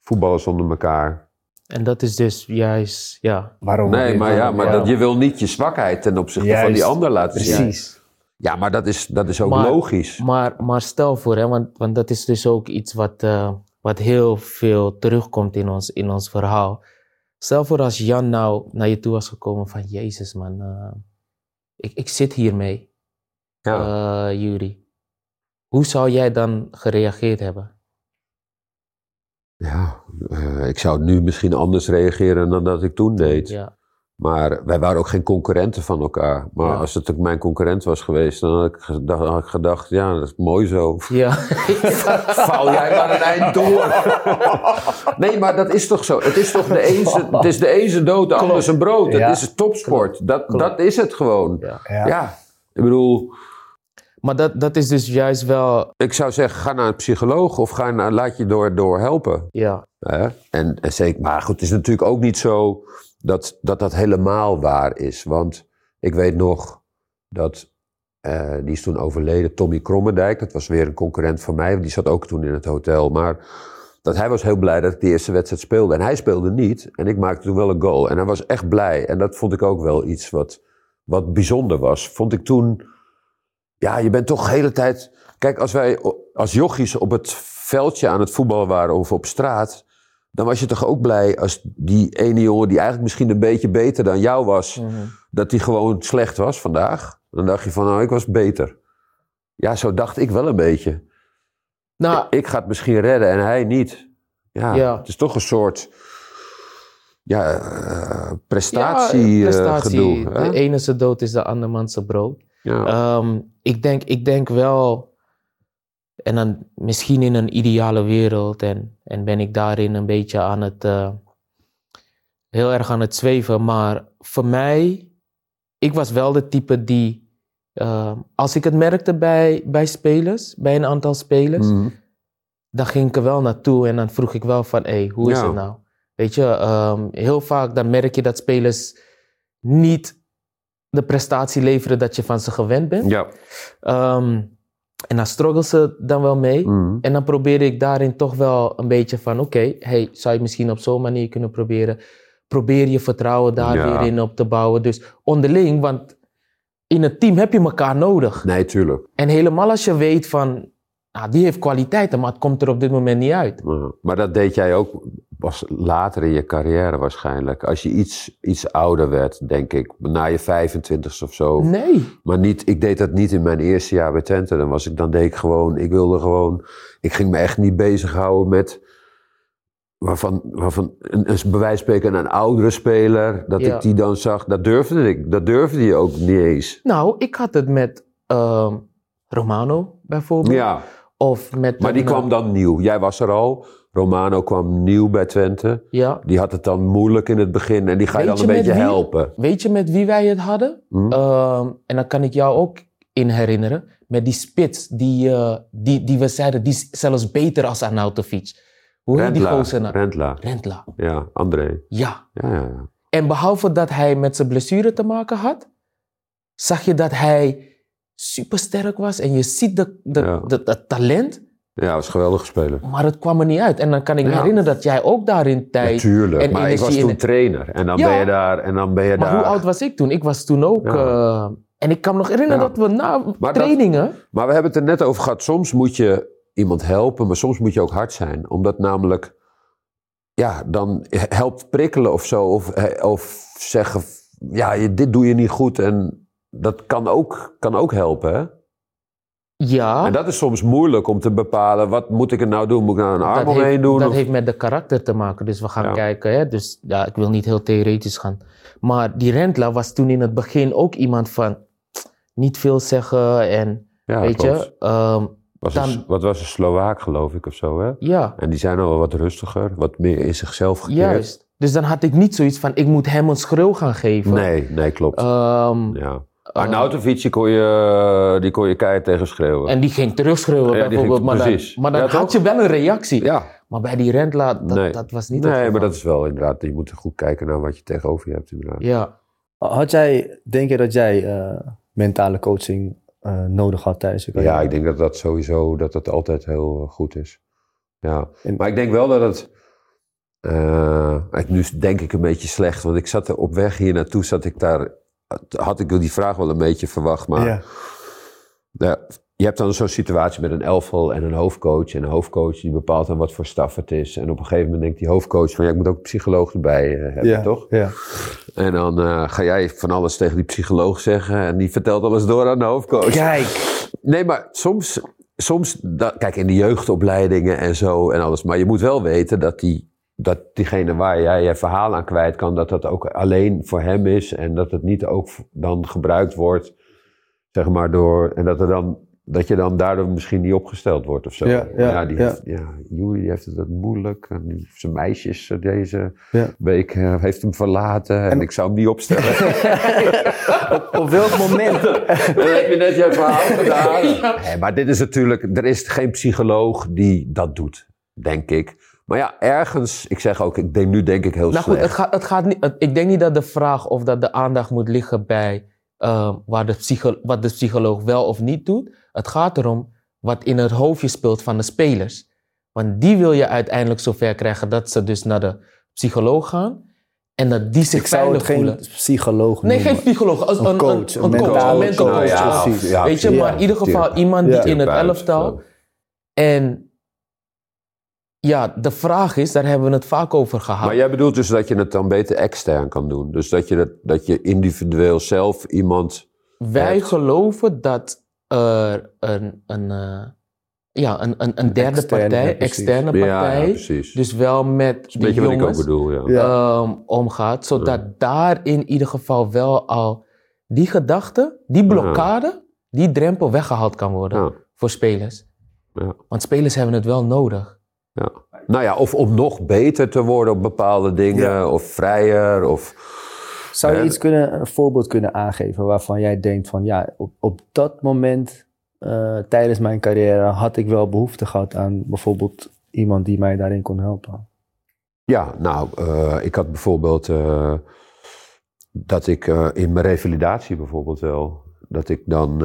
Voetballers onder elkaar.
En dat is dus juist, ja.
Waarom?
Nee, maar ja, maar Dat, je wil niet je zwakheid ten opzichte van die ander laten zien.
Precies.
Ja, maar dat is, dat is ook
Maar-
logisch.
Maar, maar stel voor, hè, want, want dat is dus ook iets wat, eh, wat heel veel terugkomt in ons, in ons verhaal. Stel voor als Jan nou naar je toe was gekomen van, Jezus man, eh, ik, ik zit hiermee,
Ja.
Juri. Hoe zou jij dan gereageerd hebben?
ja eh, ik zou nu misschien anders reageren dan dat ik toen deed.
Ja,
Maar wij waren ook geen concurrenten van elkaar. Maar
Ja.
als het ook mijn concurrent was geweest, dan had ik gedacht, had ik gedacht ja, dat is mooi zo.
ja. <laughs>
Vouw jij maar een eind door. <laughs> nee, maar dat is toch zo. Het is toch de ene, <laughs> het is de ene zijn dood, de ander zijn brood.
Ja.
Het is topsport. Dat,
Klopt.
dat is het gewoon.
Ja.
Ja.
Ja. ik bedoel,
Maar dat, dat is dus juist wel,
ik zou zeggen, ga naar een psycholoog of ga naar, laat je door, door helpen.
ja?
En, en zeker, maar goed, het is natuurlijk ook niet zo dat dat, dat helemaal waar is. Want ik weet nog dat, eh, die is toen overleden, Tommy Krommendijk. Dat was weer een concurrent van mij, die zat ook toen in het hotel. Maar dat hij was heel blij dat ik de eerste wedstrijd speelde. En hij speelde niet. En ik maakte toen wel een goal. En hij was echt blij. En dat vond ik ook wel iets wat, wat bijzonder was. Vond ik toen... Ja, je bent toch de hele tijd... Kijk, als wij als jochies op het veldje aan het voetballen waren of op straat... dan was je toch ook blij als die ene jongen die eigenlijk misschien een beetje beter dan jou was...
Mhm.
dat die gewoon slecht was vandaag. Dan dacht je van, nou, ik was beter. Ja, zo dacht ik wel een beetje.
Nou,
Ik ga het misschien redden en hij niet. Ja,
Ja.
het is toch een soort ja, eh,
ja,
prestatie, eh,
prestatie.
gedoe.
de ene zijn dood is de andermans zijn brood.
Ja.
Ehm, ik, denk, ik denk wel, en dan misschien in een ideale wereld, en, en ben ik daarin een beetje aan het, eh, heel erg aan het zweven, maar voor mij, ik was wel de type die, ehm, als ik het merkte bij, bij spelers, bij een aantal spelers,
Mhm.
dan ging ik er wel naartoe en dan vroeg ik wel van, hé, hey, hoe is
Ja.
het nou? Weet je, ehm, heel vaak dan merk je dat spelers niet de prestatie leveren dat je van ze gewend bent.
Ja.
Ehm, en dan struggelen ze dan wel mee.
Mhm.
En dan probeer ik daarin toch wel een beetje van, oké, hey, zou je misschien op zo'n manier kunnen proberen? Probeer je vertrouwen daar
Ja.
weer in op te bouwen. Dus onderling, want in het team heb je elkaar nodig.
Nee, tuurlijk.
En helemaal als je weet van, ah, die heeft kwaliteiten, maar het komt er op dit moment niet uit.
Ja. Maar dat deed jij ook pas later in je carrière waarschijnlijk. Als je iets, iets ouder werd, denk ik. Na je 25ste of zo.
Nee.
Maar niet, ik deed dat niet in mijn eerste jaar bij Twente. Dan, was ik, dan deed ik gewoon, ik wilde gewoon, ik ging me echt niet bezighouden met, waarvan, waarvan een, een, bij wijze van spreken een oudere speler, dat
Ja.
ik die dan zag, dat durfde ik, dat durfde je ook niet eens.
Nou, ik had het met ehm, Romano bijvoorbeeld.
Ja,
Of met
maar die
een, eh,
kwam dan nieuw. Jij was er al, Romano kwam nieuw bij Twente.
Ja.
Die had het dan moeilijk in het begin en die ga je
Weet
dan een
je
beetje
wie?
helpen.
Weet je met wie wij het hadden?
Hm?
Ehm, en dan kan ik jou ook in herinneren. Met die spits, die, eh, die, die we zeiden, die is zelfs beter als Arnautovic. Hoe heet die gozer nou?
Rentla.
Rentla.
Ja, André.
Ja.
Ja, ja, ja.
En behalve dat hij met zijn blessure te maken had, zag je dat hij supersterk was. En je ziet de, de,
Ja.
dat talent,
Ja, was een geweldige speler.
maar het kwam er niet uit. En dan kan ik me
Ja.
herinneren dat jij ook daarin tijd...
Natuurlijk.
en
Maar ik was toen
in-
trainer. En dan
Ja.
ben je daar. En dan ben je
Maar
daar.
hoe oud was ik toen? Ik was toen ook... Eh, en ik kan me nog herinneren dat we na
dat-
trainingen...
Maar we hebben het er net over gehad. Soms moet je iemand helpen, maar soms moet je ook hard zijn. Omdat namelijk, ja, dan helpt prikkelen of zo. Of, of zeggen, ja, dit doe je niet goed. En dat kan ook, kan ook helpen, hè?
Ja,
En dat is soms moeilijk om te bepalen, wat moet ik er nou doen? Moet ik nou een arm
dat,
omheen
heeft,
doen?
dat
Of-
heeft met de karakter te maken. Dus we gaan
Ja.
kijken. Hè? Dus ja, ik wil niet heel theoretisch gaan. Maar die Rentla was toen in het begin ook iemand van... Niet veel zeggen en...
ja,
weet
klopt.
je... ehm,
Was
dan-
een, wat was een Slovaak, geloof ik, of zo, hè?
ja,
En die zijn al wel wat rustiger, wat meer in zichzelf gekeerd.
juist. Dus dan had ik niet zoiets van... Ik moet hem een schreeuw gaan geven.
Nee, nee, klopt.
Ehm,
ja. Arnautovic, die kon je, die kon je keihard tegen schreeuwen.
En die ging terugschreeuwen
Ja,
bijvoorbeeld.
ging-
maar dan, maar dan
Ja,
had je wel een reactie.
ja,
Maar bij die Rentla, dat,
Nee.
dat was niet het
nee, maar dat is wel inderdaad, je moet goed kijken naar wat je tegenover je hebt inderdaad.
Ja.
Had jij, denk je dat jij eh, mentale coaching eh, nodig had tijdens je
Ja, ik denk dat dat sowieso, dat dat altijd heel eh, goed is. Ja,
En-
maar ik denk wel dat het, eh, ik- nu denk ik een beetje slecht, want ik zat er op weg hier naartoe, zat ik daar, had ik die vraag wel een beetje verwacht, maar
Ja.
Ja, je hebt dan zo'n situatie met een elftal en een hoofdcoach. En een hoofdcoach die bepaalt dan wat voor staf het is. En op een gegeven moment denkt die hoofdcoach van... ja, ik moet ook een psycholoog erbij eh, hebben,
ja.
toch?
Ja.
En dan eh, ga jij van alles tegen die psycholoog zeggen... en die vertelt alles door aan de hoofdcoach.
Kijk.
Nee, maar soms... soms kijk, in de jeugdopleidingen en zo en alles... maar je moet wel weten dat, die, dat diegene waar jij je verhaal aan kwijt kan... dat dat ook alleen voor hem is... en dat het niet ook dan gebruikt wordt... zeg maar door... en dat er dan... Dat je dan daardoor misschien niet opgesteld wordt of zo.
Ja, ja,
die
ja.
Heeft, ja, Juri die heeft het moeilijk. En die- zijn meisjes eh, deze
Ja.
week eh, heeft hem verlaten. En, ik zou hem niet opstellen. <laughs>
Op welk moment? <laughs>
Dan heb je net je verhaal gedaan. Nee, maar dit is natuurlijk... Er is geen psycholoog die dat doet, denk ik. Maar ja, ergens... Ik zeg ook, ik denk, nu denk ik heel
Nou goed, het gaat, het gaat niet, het- ik denk niet dat de vraag of dat de aandacht moet liggen bij ehm, waar de psycho, wat de psycholoog wel of niet doet. Het gaat erom wat in het hoofdje speelt van de spelers. Want die wil je uiteindelijk zover krijgen dat ze dus naar de psycholoog gaan. En dat die zich
Ik zou het
veilig
geen
voelen.
psycholoog
Nee, geen psycholoog. Een,
Een
een,
coach,
een,
een
een coach, een mental
coach.
coach.
Nou ja,
Weet je, maar in ieder geval iemand die
Ja.
in het elftal.
zo.
En ja, de vraag is, daar hebben we het vaak over gehad.
Maar jij bedoelt dus dat je het dan beter extern kan doen. Dus dat je, dat, dat je individueel zelf iemand...
Wij
hebt.
geloven dat er een, een, eh, ja, een, een, een derde
externe,
partij,
ja, precies.
externe
Ja, ja,
partij,
precies.
dus wel met
een
de
beetje wat ik ook
jongens
bedoel, ja.
Ja.
ehm, omgaat, zodat daar in ieder geval wel al die gedachte, die blokkade, die drempel weggehaald kan worden
Ja.
voor spelers.
Ja.
Want spelers hebben het wel nodig.
Ja. Nou ja, of om nog beter te worden op bepaalde dingen,
Ja.
of vrijer, of...
Zou je iets kunnen, een voorbeeld kunnen aangeven waarvan jij denkt van ja, op, op dat moment eh, tijdens mijn carrière had ik wel behoefte gehad aan bijvoorbeeld iemand die mij daarin kon helpen?
Ja, nou, eh, ik had bijvoorbeeld eh, dat ik in mijn revalidatie bijvoorbeeld wel, dat ik dan,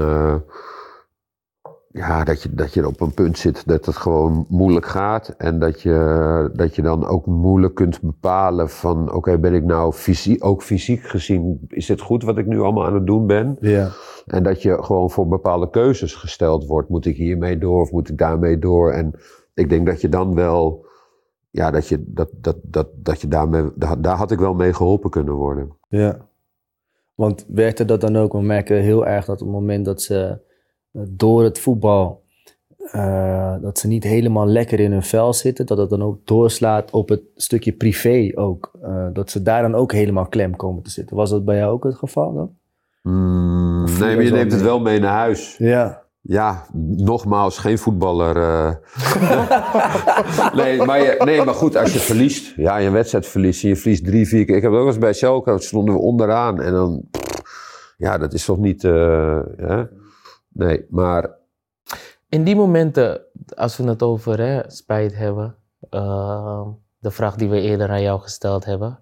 ja, dat je, dat je op een punt zit dat het gewoon moeilijk gaat en dat je, dat je dan ook moeilijk kunt bepalen van, oké, ben ik nou fysiek, ook fysiek gezien, is dit goed wat ik nu allemaal aan het doen ben?
Ja.
En dat je gewoon voor bepaalde keuzes gesteld wordt. Moet ik hiermee door of moet ik daarmee door? En ik denk dat je dan wel, ja, dat je, dat, dat, dat, dat je daarmee, daar, daar had ik wel mee geholpen kunnen worden.
Ja. Want werkte dat dan ook? We merken heel erg dat op het moment dat ze door het voetbal, eh, dat ze niet helemaal lekker in hun vel zitten, dat het dan ook doorslaat op het stukje privé ook. Eh, dat ze daar dan ook helemaal klem komen te zitten. Was dat bij jou ook het geval dan?
Mm, nee, maar je neemt het wel mee naar huis.
Ja.
Ja, nogmaals, geen voetballer. eh. <laughs> nee, maar je, nee, maar goed, als je verliest, ja, je wedstrijd verliest je verliest drie, vier keer. Ik heb het ook eens bij Schalke, stonden we onderaan en dan, pff, ja, dat is toch niet, eh? Nee, maar
In die momenten, als we het over hè, spijt hebben, eh, de vraag die we eerder aan jou gesteld hebben,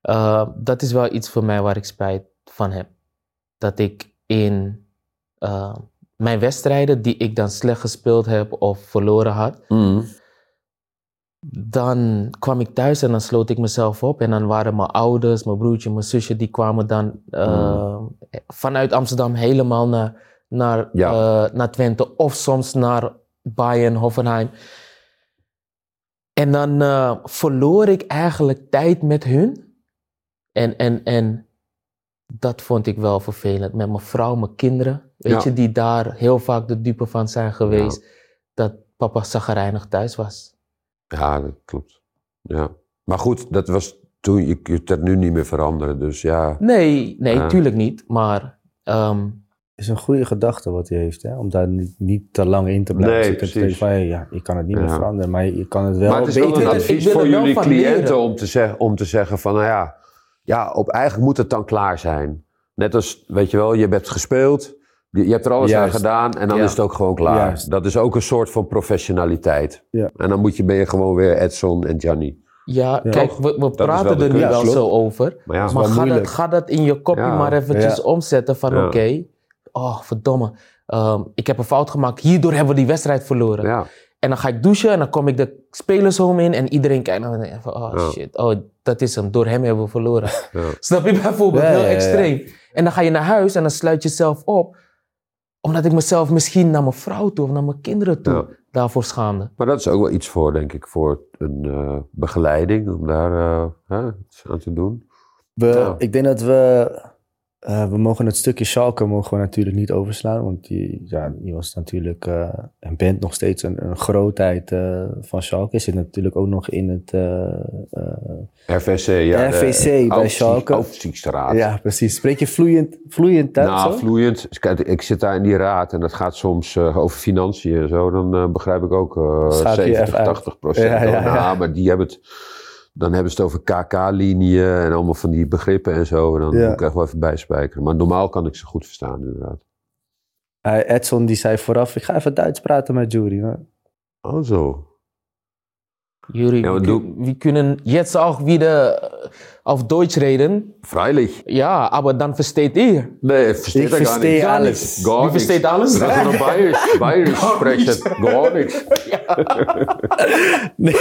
eh, dat is wel iets voor mij waar ik spijt van heb. Dat ik in eh, mijn wedstrijden die ik dan slecht gespeeld heb of verloren had, dan kwam ik thuis en dan sloot ik mezelf op. En dan waren mijn ouders, mijn broertje, mijn zusje, die kwamen dan eh, vanuit Amsterdam helemaal naar, naar,
Ja.
eh, naar Twente. Of soms naar Bayern, Hoffenheim. En dan eh, verloor ik eigenlijk tijd met hun. En, en, en dat vond ik wel vervelend. Met mijn vrouw, mijn kinderen. Weet
Ja.
je, die daar heel vaak de dupe van zijn geweest. Dat papa zagrijnig thuis was.
ja, dat klopt. Ja. Maar goed, dat was toen, je kunt dat nu niet meer veranderen. Dus ja,
Nee, nee, tuurlijk niet. Maar ehm,
is een goede gedachte wat hij heeft, hè? om daar niet, niet te lang in te blijven
Nee,
zitten. Te
precies.
denken van, hey, ja, ik kan het niet meer veranderen, maar je kan het wel
maar het is wel
beter
een
doen.
ik
advies
wil
voor
wel
jullie
van
cliënten om te, zeg, om te zeggen van, nou ja, ja op, eigenlijk moet het dan klaar zijn. Net als, weet je wel, je hebt gespeeld, je, je hebt er alles
Juist.
aan gedaan en dan
Ja.
is het ook gewoon klaar.
Juist.
Dat is ook een soort van professionaliteit.
Ja.
En dan moet je, ben je gewoon weer Edson en Gianni.
ja,
Ja.
kijk, we, we
wel
praten er nu wel zo over.
Maar ja,
Maar
wel
ga dat, ga dat in je kopje
Ja.
maar eventjes
Ja.
omzetten van
Ja.
oké, oh verdomme, ehm, ik heb een fout gemaakt. Hierdoor hebben we die wedstrijd verloren.
ja,
En dan ga ik douchen en dan kom ik de spelershome in en iedereen kijkt naar me en denkt van, oh
Ja.
shit, oh dat is hem, door hem hebben we verloren.
ja. <laughs>
Snap je bijvoorbeeld?
Ja,
Heel
ja, ja.
extreem. En dan ga je naar huis en dan sluit je jezelf op. Omdat ik mezelf misschien naar mijn vrouw toe of naar mijn kinderen toe
Ja.
daarvoor schaamde.
Maar dat is ook wel iets voor, denk ik, voor een eh, begeleiding, om daar eh, hè, iets aan te doen.
We,
Ja.
Ik denk dat we, eh, we mogen het stukje Schalke mogen we natuurlijk niet overslaan, want die, ja, die was natuurlijk eh, en bent nog steeds een, een grootheid eh, van Schalke. Zit natuurlijk ook nog in het,
RVC, ja. de
RVC bij
Aufzie-
Schalke. Ja precies. Spreek je vloeiend, vloeiend Duits?
Nou,
zo?
vloeiend. Kijk, Ik zit daar in die raad en dat gaat soms over financiën en zo. Dan begrijp ik ook eh
Schakel je
70,
even uit.
80 procent.
Ja, ja, ja.
Nou, maar die hebben het, dan hebben ze het over KK-linieën en allemaal van die begrippen en zo. En dan
Ja.
moet ik echt wel even bijspijkeren. Maar normaal kan ik ze goed verstaan, inderdaad.
Edson die zei vooraf, ik ga even Duits praten met Jury. hè.
Oh, zo.
Jullie,
Ja,
we kunnen jetzt auch wieder auf Deutsch reden.
Freilich.
Ja, aber dann versteht ihr.
Nee, ik verstehe
Ik
dat gar
verstehe
niet.
alles.
Gar
Wie
niks.
versteht alles?
Dat is nog <laughs> Bayerisch, Bayerisch sprechen. Gar niks. <laughs>
Nee,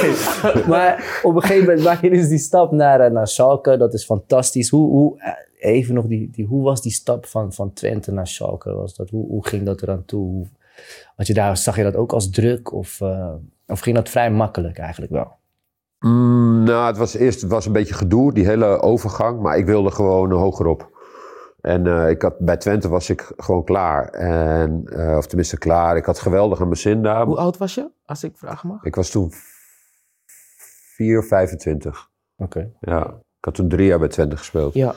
maar op een gegeven moment maak je dus die stap naar, eh, naar Schalke. Dat is fantastisch. Hoe, hoe, eh, even nog, die, die, hoe was die stap van, van Twente naar Schalke? Was dat, hoe, hoe ging dat eraan toe? Hoe, had je daar, zag je dat ook als druk? Of, eh, of ging dat vrij makkelijk eigenlijk wel?
Mm, nou, het was eerst het was een beetje gedoe, die hele overgang. Maar ik wilde gewoon hogerop. En eh, ik had, bij Twente was ik gewoon klaar. En, eh, of tenminste klaar. Ik had geweldig aan mijn zin daar.
Hoe oud was je, als ik vragen mag?
Ik was toen 4, 25.
Oké.
Ja. Ik had toen drie jaar bij Twente gespeeld.
Ja.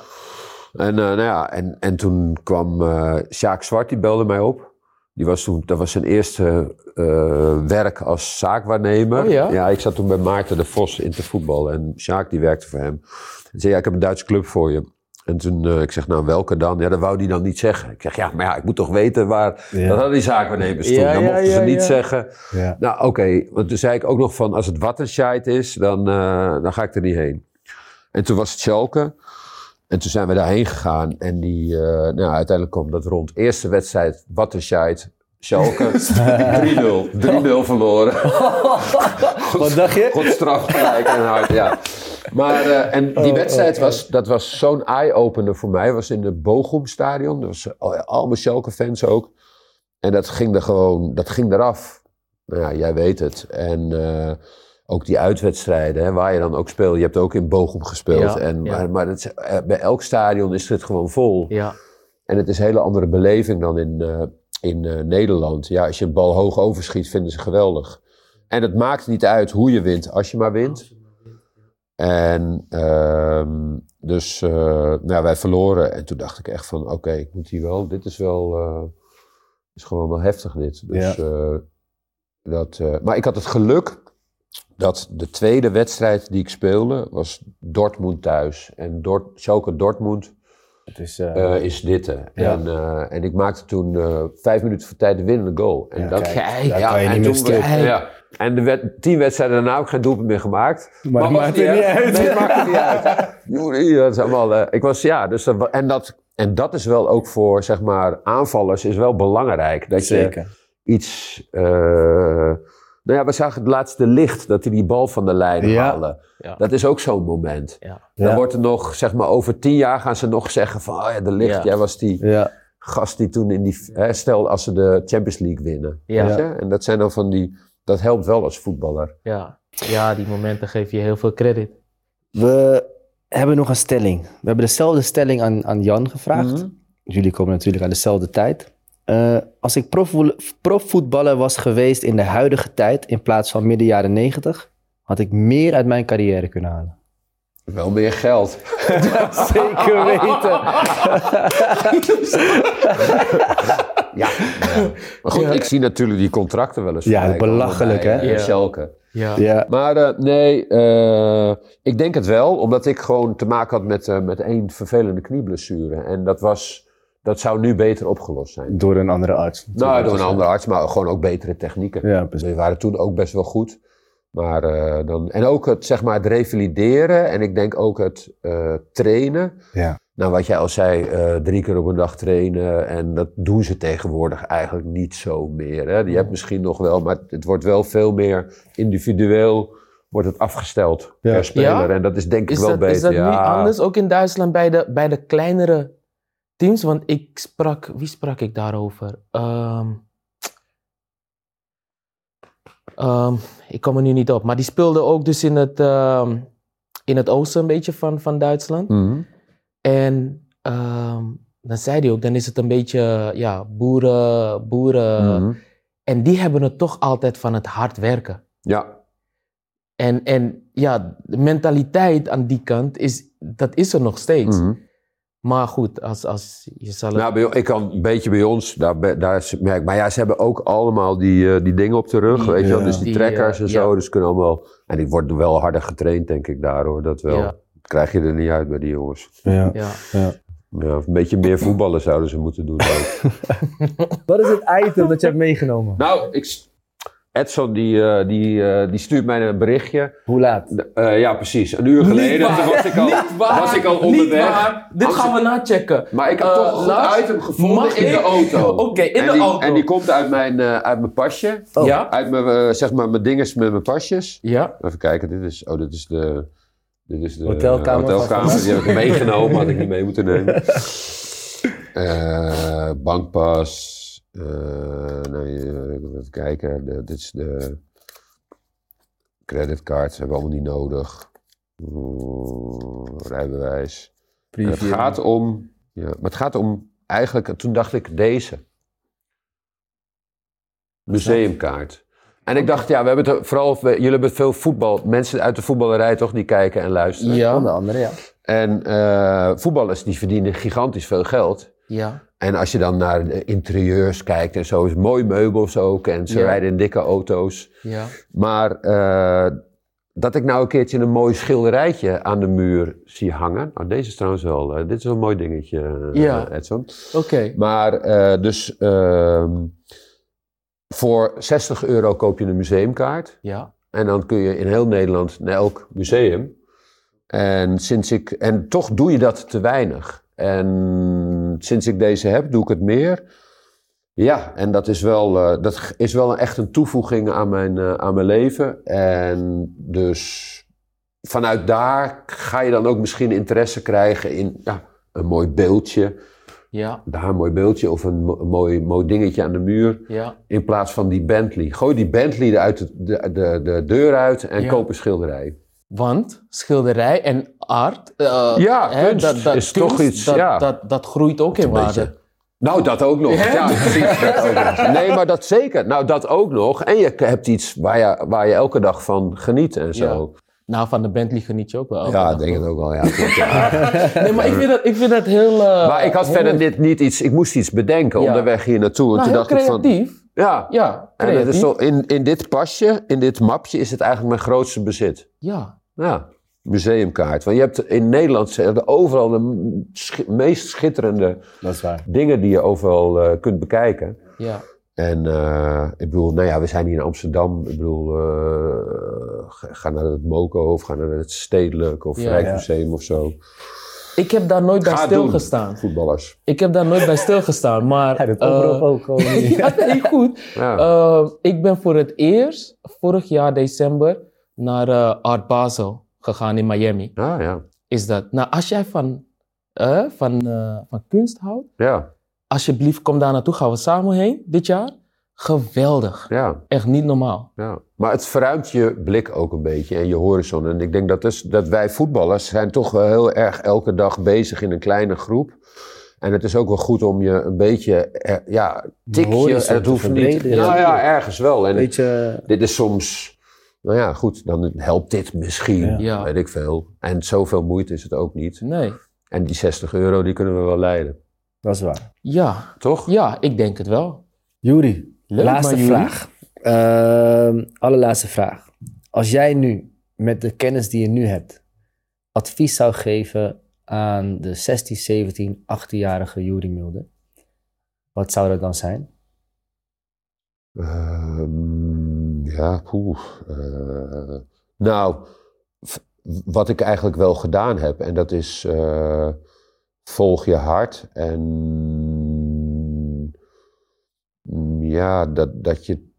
En, eh, nou ja, en, en toen kwam eh Sjaak Zwart, die belde mij op. Die was toen, dat was zijn eerste eh, werk als zaakwaarnemer.
Oh ja?
ik zat toen bij Maarten de Vos in te voetbal. En Sjaak die werkte voor hem. Hij zei, ja, ik heb een Duitse club voor je. En toen, eh, ik zeg, nou, welke dan? Ja, dat wou hij dan niet zeggen. Ik zeg, ja, maar ja, ik moet toch weten waar...
Ja.
Dat hadden die zaakwaarnemers toen.
Ja,
dan
ja,
mochten ze
ja,
niet
ja.
zeggen...
Ja.
Nou, oké. Want toen zei ik ook nog van, als het Wattenscheid is, dan, eh, dan ga ik er niet heen. En toen was het Schalke. En toen zijn we daarheen gegaan. En die, eh, nou, uiteindelijk kwam dat rond. Eerste wedstrijd, Wattenscheid, Schalke. <laughs> 3-0. 3-0 verloren. <laughs>
Wat dacht je?
God straf gelijk en hard, ja. Maar, eh, en die
Oh,
wedstrijd
oh,
was, dat was zo'n eye-opener voor mij. was in het Bochum-stadion. Dat was al- allemaal Schalke-fans ook. En dat ging er gewoon, dat ging eraf. Nou ja, jij weet het. En eh, ook die uitwedstrijden, hè, waar je dan ook speelt. Je hebt ook in Bochum gespeeld.
Ja,
en,
ja.
Maar, maar het, eh, bij elk stadion is het gewoon vol.
Ja.
En het is een hele andere beleving dan in, eh, in eh, Nederland. Ja, als je een bal hoog overschiet, vinden ze geweldig. En het maakt niet uit hoe je wint, als je maar wint. En ehm, dus eh, nou, wij verloren. En toen dacht ik echt van, oké, ik moet hier wel, dit is wel, eh, is gewoon wel heftig dit. Dus, eh, dat, eh, maar ik had het geluk dat de tweede wedstrijd die ik speelde, was Dortmund thuis. En Dort, Schalke Dortmund,
Het is, eh,
eh, is dit.
Ja.
En, eh, en ik maakte toen eh, vijf minuten voor tijd de winnende goal. En
Ja,
dat,
kijk,
ja,
kan je
en
niet meer
toen
stuk.
we- ja. En de wed- tien wedstrijden daarna ook geen doelpunt meer gemaakt.
Maar maakt er niet uit.
Nee, het maakt er niet uit. <laughs> Dat is allemaal... ik was, ja, dus dat, en, dat, en dat is wel ook voor, zeg maar, aanvallers is wel belangrijk. Dat je iets... nou ja, we zagen het laatste licht, dat hij die bal van de lijn
Ja.
haalde.
Ja.
Dat is ook zo'n moment.
Ja.
Dan
Ja.
wordt er nog, zeg maar, over tien jaar gaan ze nog zeggen van... Oh ja, de licht,
Ja.
jij was die
Ja.
gast die toen in die... Hè, stel als ze de Champions League winnen.
Ja.
Weet je? En dat zijn dan van die... Dat helpt wel als voetballer.
Ja. ja, die momenten geven je heel veel credit.
We hebben nog een stelling. We hebben dezelfde stelling aan, aan Jan gevraagd.
Mhm.
Jullie komen natuurlijk aan dezelfde tijd. Eh, als ik profvoetballer was geweest in de huidige tijd in plaats van midden jaren 90, had ik meer uit mijn carrière kunnen halen.
Wel meer geld. <laughs>
Zeker weten. <laughs>
Ja. Maar goed, ik zie natuurlijk die contracten wel eens
Ja, belachelijk, hè?
eh,
Ja.
Schalke.
Ja.
Ja,
Maar eh, nee, eh, ik denk het wel, omdat ik gewoon te maken had met, eh, met één vervelende knieblessure. En dat, was, dat zou nu beter opgelost zijn.
door een andere arts.
Nou, door een andere arts, maar gewoon ook betere technieken.
Ja, precies.
We waren toen ook best wel goed. Maar, eh, dan, en ook het, zeg maar, het revalideren en ik denk ook het eh, trainen.
Ja.
Nou, wat jij al zei, eh, drie keer op een dag trainen. En dat doen ze tegenwoordig eigenlijk niet zo meer. Hè? Je hebt misschien nog wel, maar het wordt wel veel meer individueel wordt het afgesteld
Ja.
per speler.
Ja?
En dat is denk ik
Is
wel
dat,
beter.
is dat nu
ja.
anders, ook in Duitsland, bij de, bij de kleinere teams? Want ik sprak, wie sprak ik daarover? Ehm, ehm, ik kom er nu niet op, maar die speelde ook dus in het, ehm, in het oosten een beetje van, van Duitsland.
Mhm.
En dan zei hij ook, dan is het een beetje, ja, boeren, boeren.
Mhm.
En die hebben het toch altijd van het hard werken.
Ja,
En, en ja, de mentaliteit aan die kant, is, dat is er nog steeds.
Mhm.
Maar goed, als, als je zal het...
Nou, bij, ik kan een beetje bij ons, daar, daar is- merk Maar ja, ze hebben ook allemaal die, eh, die dingen op de rug,
Die-
weet je wel.
ja.
Dus die,
Die,
trekkers
eh,
en zo,
ja.
dus kunnen allemaal... En die worden wel harder getraind, denk ik, daar hoor, dat wel.
Ja.
Dat krijg je er niet uit bij die jongens.
Ja.
ja.
Een beetje meer voetballen zouden ze moeten doen. ook. <laughs>
Wat is het item dat je hebt meegenomen?
nou, ik, Edson die, eh, die, eh, die stuurt mij een berichtje.
Hoe laat?
Eh, ja, precies. Een uur geleden toen was ik al,
Niet waar.
was ik al
Niet
onderweg.
waar. Dit
Als
gaan we nachecken.
Maar ik heb toch een item gevonden in de auto. <laughs>
Oké, in
en
de
die,
auto.
En die komt uit mijn, eh, uit mijn pasje.
Oh.
Ja?
Uit mijn, zeg maar, mijn dinges met mijn pasjes.
Ja.
Even kijken, dit is, oh, dit is de, dit is de
Hotelkamer
hotelkamer. Die heb ik meegenomen, had ik niet mee moeten nemen. <laughs> Eh, bankpas. Eh nee, eh, even kijken, de- dit is de creditcard, hebben we allemaal niet nodig. Rijbewijs. Het gaat om, ja, maar het gaat om eigenlijk, toen dacht ik deze. Museumkaart. En ik dacht, ja, we hebben het vooral, we- jullie hebben veel voetbal, mensen uit de voetballerij toch, die kijken en luisteren.
Ja.
Onder andere, ja.
En eh, voetballers die verdienen gigantisch veel geld.
Ja.
En als je dan naar de interieurs kijkt en zo, is mooi meubels ook. En ze
Ja.
rijden in dikke auto's.
Ja.
Maar eh, dat ik nou een keertje een mooi schilderijtje aan de muur zie hangen. Nou, deze is trouwens wel, eh, dit is wel een mooi dingetje, eh,
Ja.
Edson.
Oké.
Maar dus ehm, voor 60 euro koop je een museumkaart.
Ja.
En dan kun je in heel Nederland naar elk museum. En, sinds ik, en toch doe je dat te weinig. En sinds ik deze heb, doe ik het meer. Ja, en dat is wel, eh, dat is wel echt een toevoeging aan mijn, eh, aan mijn leven. En dus vanuit daar ga je dan ook misschien interesse krijgen in ja, een mooi beeldje.
Ja.
Daar een mooi beeldje of een, mo- een mooi, mooi dingetje aan de muur.
Ja.
In plaats van die Bentley. Gooi die Bentley eruit de, de, de, de deur uit en
Ja.
koop een schilderij.
Want schilderij en art... eh,
Ja,
hè,
kunst is toch iets,
Dat,
ja.
dat, dat groeit ook in
een beetje-
waarde.
Nou, dat ook nog.
Ja?
Ja, <laughs> precies. Dat ook nog. Nee, maar dat zeker. Nou, dat ook nog. En je hebt iets waar je, waar je elke dag van geniet en zo.
Nou, van de Bentley geniet je ook wel.
Ja, ik denk het ook wel. Ja, klopt, ja. <laughs>
Nee, maar ik vind dat, ik vind dat heel... eh,
Maar ik had
heel-
verder dit niet iets... Ik moest iets bedenken
Ja.
onderweg hier naartoe. En
Nou,
toen
heel
dacht ik van...
creatief.
Ja.
Ja,
En het is
creatief.
zo, in, in dit pasje, in dit mapje, is het eigenlijk mijn grootste bezit.
Ja.
Ja. museumkaart. Want je hebt in Nederland zijn er overal de meest schitterende
Dat is waar.
dingen die je overal eh, kunt bekijken.
Ja.
En eh, ik bedoel, nou ja, we zijn hier in Amsterdam. Ik bedoel, eh, ga, naar het MOCO of ga naar het Stedelijk of
Ja.
Rijksmuseum of zo.
Ik heb daar nooit bij stilgestaan.
Voetballers.
Ik heb daar nooit bij stilgestaan, maar... <laughs>
Hij doet
eh,
overal ook gewoon. <laughs>
ja, nee, goed.
Ja.
Ik ben voor het eerst vorig jaar december naar eh, Art Basel gegaan in Miami.
ja, ja.
Is dat? Nou, als jij van, eh, van, eh, van kunst houdt,
Ja,
alsjeblieft kom daar naartoe. Gaan we samen heen dit jaar. Geweldig.
ja.
Echt niet normaal.
Ja, maar het verruimt je blik ook een beetje en je horizon. En ik denk dat, is, dat wij voetballers zijn toch wel heel erg elke dag bezig in een kleine groep. En het is ook wel goed om je een beetje, ja, tikje, het
te
hoeft niet. Nou
ja.
ja, ergens wel. En dit is soms, nou ja, goed, dan helpt dit misschien,
Ja.
Weet ik veel. En zoveel moeite is het ook niet.
Nee.
En die 60 euro, die kunnen we wel leiden,
dat is waar.
Ja,
toch?
ja, ik denk het wel.
Juri, laatste vraag. Ehm, allerlaatste vraag. Als jij nu, met de kennis die je nu hebt, advies zou geven aan de 16, 17, 18-jarige Juri Mulder, wat zou dat dan zijn?
Ehm, ja, poeh. eh, nou, wat ik eigenlijk wel gedaan heb, en dat is eh, volg je hart en mm, ja, dat, dat je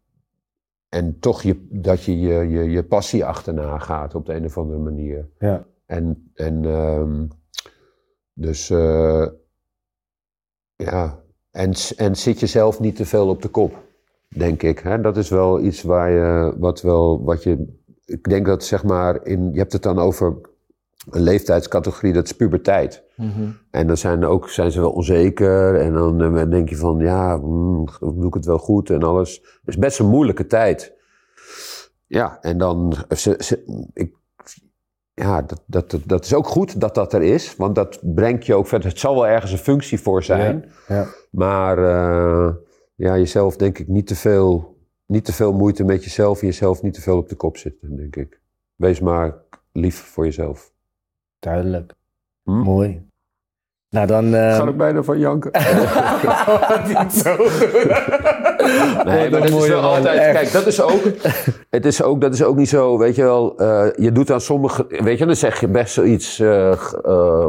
en toch je, dat je je, je je passie achterna gaat op de een of andere manier.
Ja.
En, en ehm, dus eh, ja, en, en zit jezelf niet te veel op de kop, denk ik. Hè? Dat is wel iets waar je, wat wel, wat je, ik denk dat zeg maar, in, je hebt het dan over een leeftijdscategorie, dat is puberteit.
Mhm.
En dan zijn, ook, zijn ze wel onzeker en dan eh, denk je van, ja, mm, doe ik het wel goed en alles. Het is best een moeilijke tijd. Ja, en dan, ze, ze- ik, ja, dat, dat, dat, dat is ook goed dat dat er is, want dat brengt je ook verder. Het zal wel ergens een functie voor zijn,
Ja.
maar eh, ja, jezelf denk ik niet te, veel, niet te veel moeite met jezelf en jezelf niet te veel op de kop zitten, denk ik. Wees maar lief voor jezelf.
Duidelijk.
Hm?
Mooi. Nou, dan... eh,
Ga ik bijna van janken. <laughs>
Niet zo.
Nee, maar dat is wel altijd.
echt.
Kijk, dat is ook. Het is ook, dat is ook niet zo, weet je wel. eh, je doet aan sommige. Weet je, dan zeg je best zoiets. eh, eh,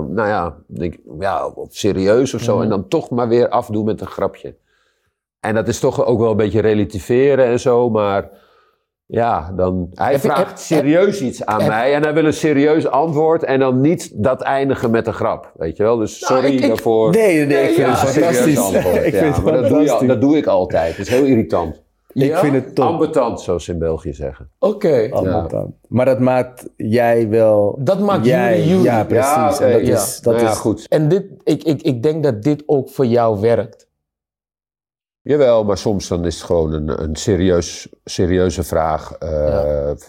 nou ja, denk, ja, serieus of zo.
Mhm.
En dan toch maar weer afdoen met een grapje. En dat is toch ook wel een beetje relativeren en zo, maar. Ja, dan. Hij
Heb
vraagt
heb-
serieus iets aan
heb-
mij en hij wil een serieus antwoord en dan niet dat eindigen met een grap. Weet je wel? Dus
Nou,
sorry
ik- ik-
daarvoor.
Nee, nee, ik vind
Ja,
het fantastisch.
antwoord. <laughs>
ik
ja,
vind het
maar dat doe, je, dat doe ik altijd. Het is heel irritant.
Ik vind het top.
Ambetant, zoals ze in België zeggen.
Oké.
Dan. Maar dat maakt jij wel...
Dat maakt
jij,
jullie.
Ja, precies.
Ja,
en dat
ja.
is... Dat
nou ja,
is
goed.
En dit, ik, ik, ik denk dat dit ook voor jou werkt.
Jawel, maar soms dan is het gewoon een, een serieus, serieuze vraag. eh,
Ja.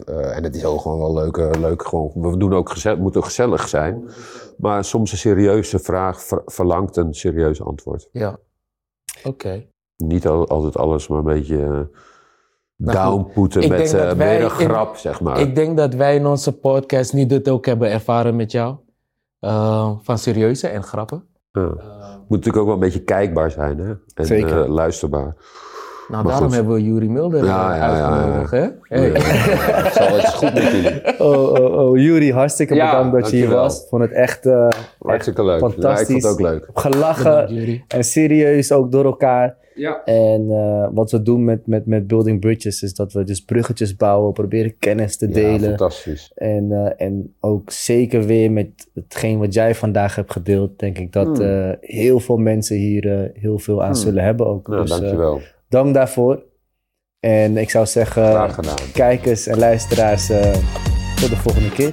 eh, en het is ook gewoon wel leuk. eh, leuk gewoon, we doen ook gezellig, moet ook gezellig zijn. Maar soms een serieuze vraag ver- verlangt een serieus antwoord.
Ja. Oké.
Niet al- altijd alles, maar een beetje
Nou
downpoeten met, met een
in-
grap, zeg maar.
Ik denk dat wij in onze podcast niet dit ook hebben ervaren met jou. Van serieuze en grappen.
Ja. Moet natuurlijk ook wel een beetje kijkbaar zijn, hè? En
Zeker.
eh, luisterbaar.
Nou,
Maar
daarom
goed.
hebben we Jurie Mulder
Ja,
eh,
ja, ja, ja.
hè? Hey.
Het <laughs> zal het is goed met jullie. <laughs>
Oh, oh, oh. Juri, hartstikke
Ja,
bedankt dat je hier was. Vond het echt eh,
Hartstikke leuk. Nou, ik vond
fantastisch.
het ook leuk.
gelachen en serieus ook door elkaar.
Ja.
En eh, wat we doen met, met, met Building Bridges is dat we dus bruggetjes bouwen, proberen kennis te
Ja,
delen.
fantastisch.
En, eh, en ook zeker weer met hetgeen wat jij vandaag hebt gedeeld, denk ik dat
Hmm.
eh, heel veel mensen hier eh, heel veel aan
Hmm.
zullen hebben ook.
Nou,
dus eh,
dankjewel.
dank daarvoor. En ik zou zeggen, kijkers en luisteraars, eh, tot de volgende keer.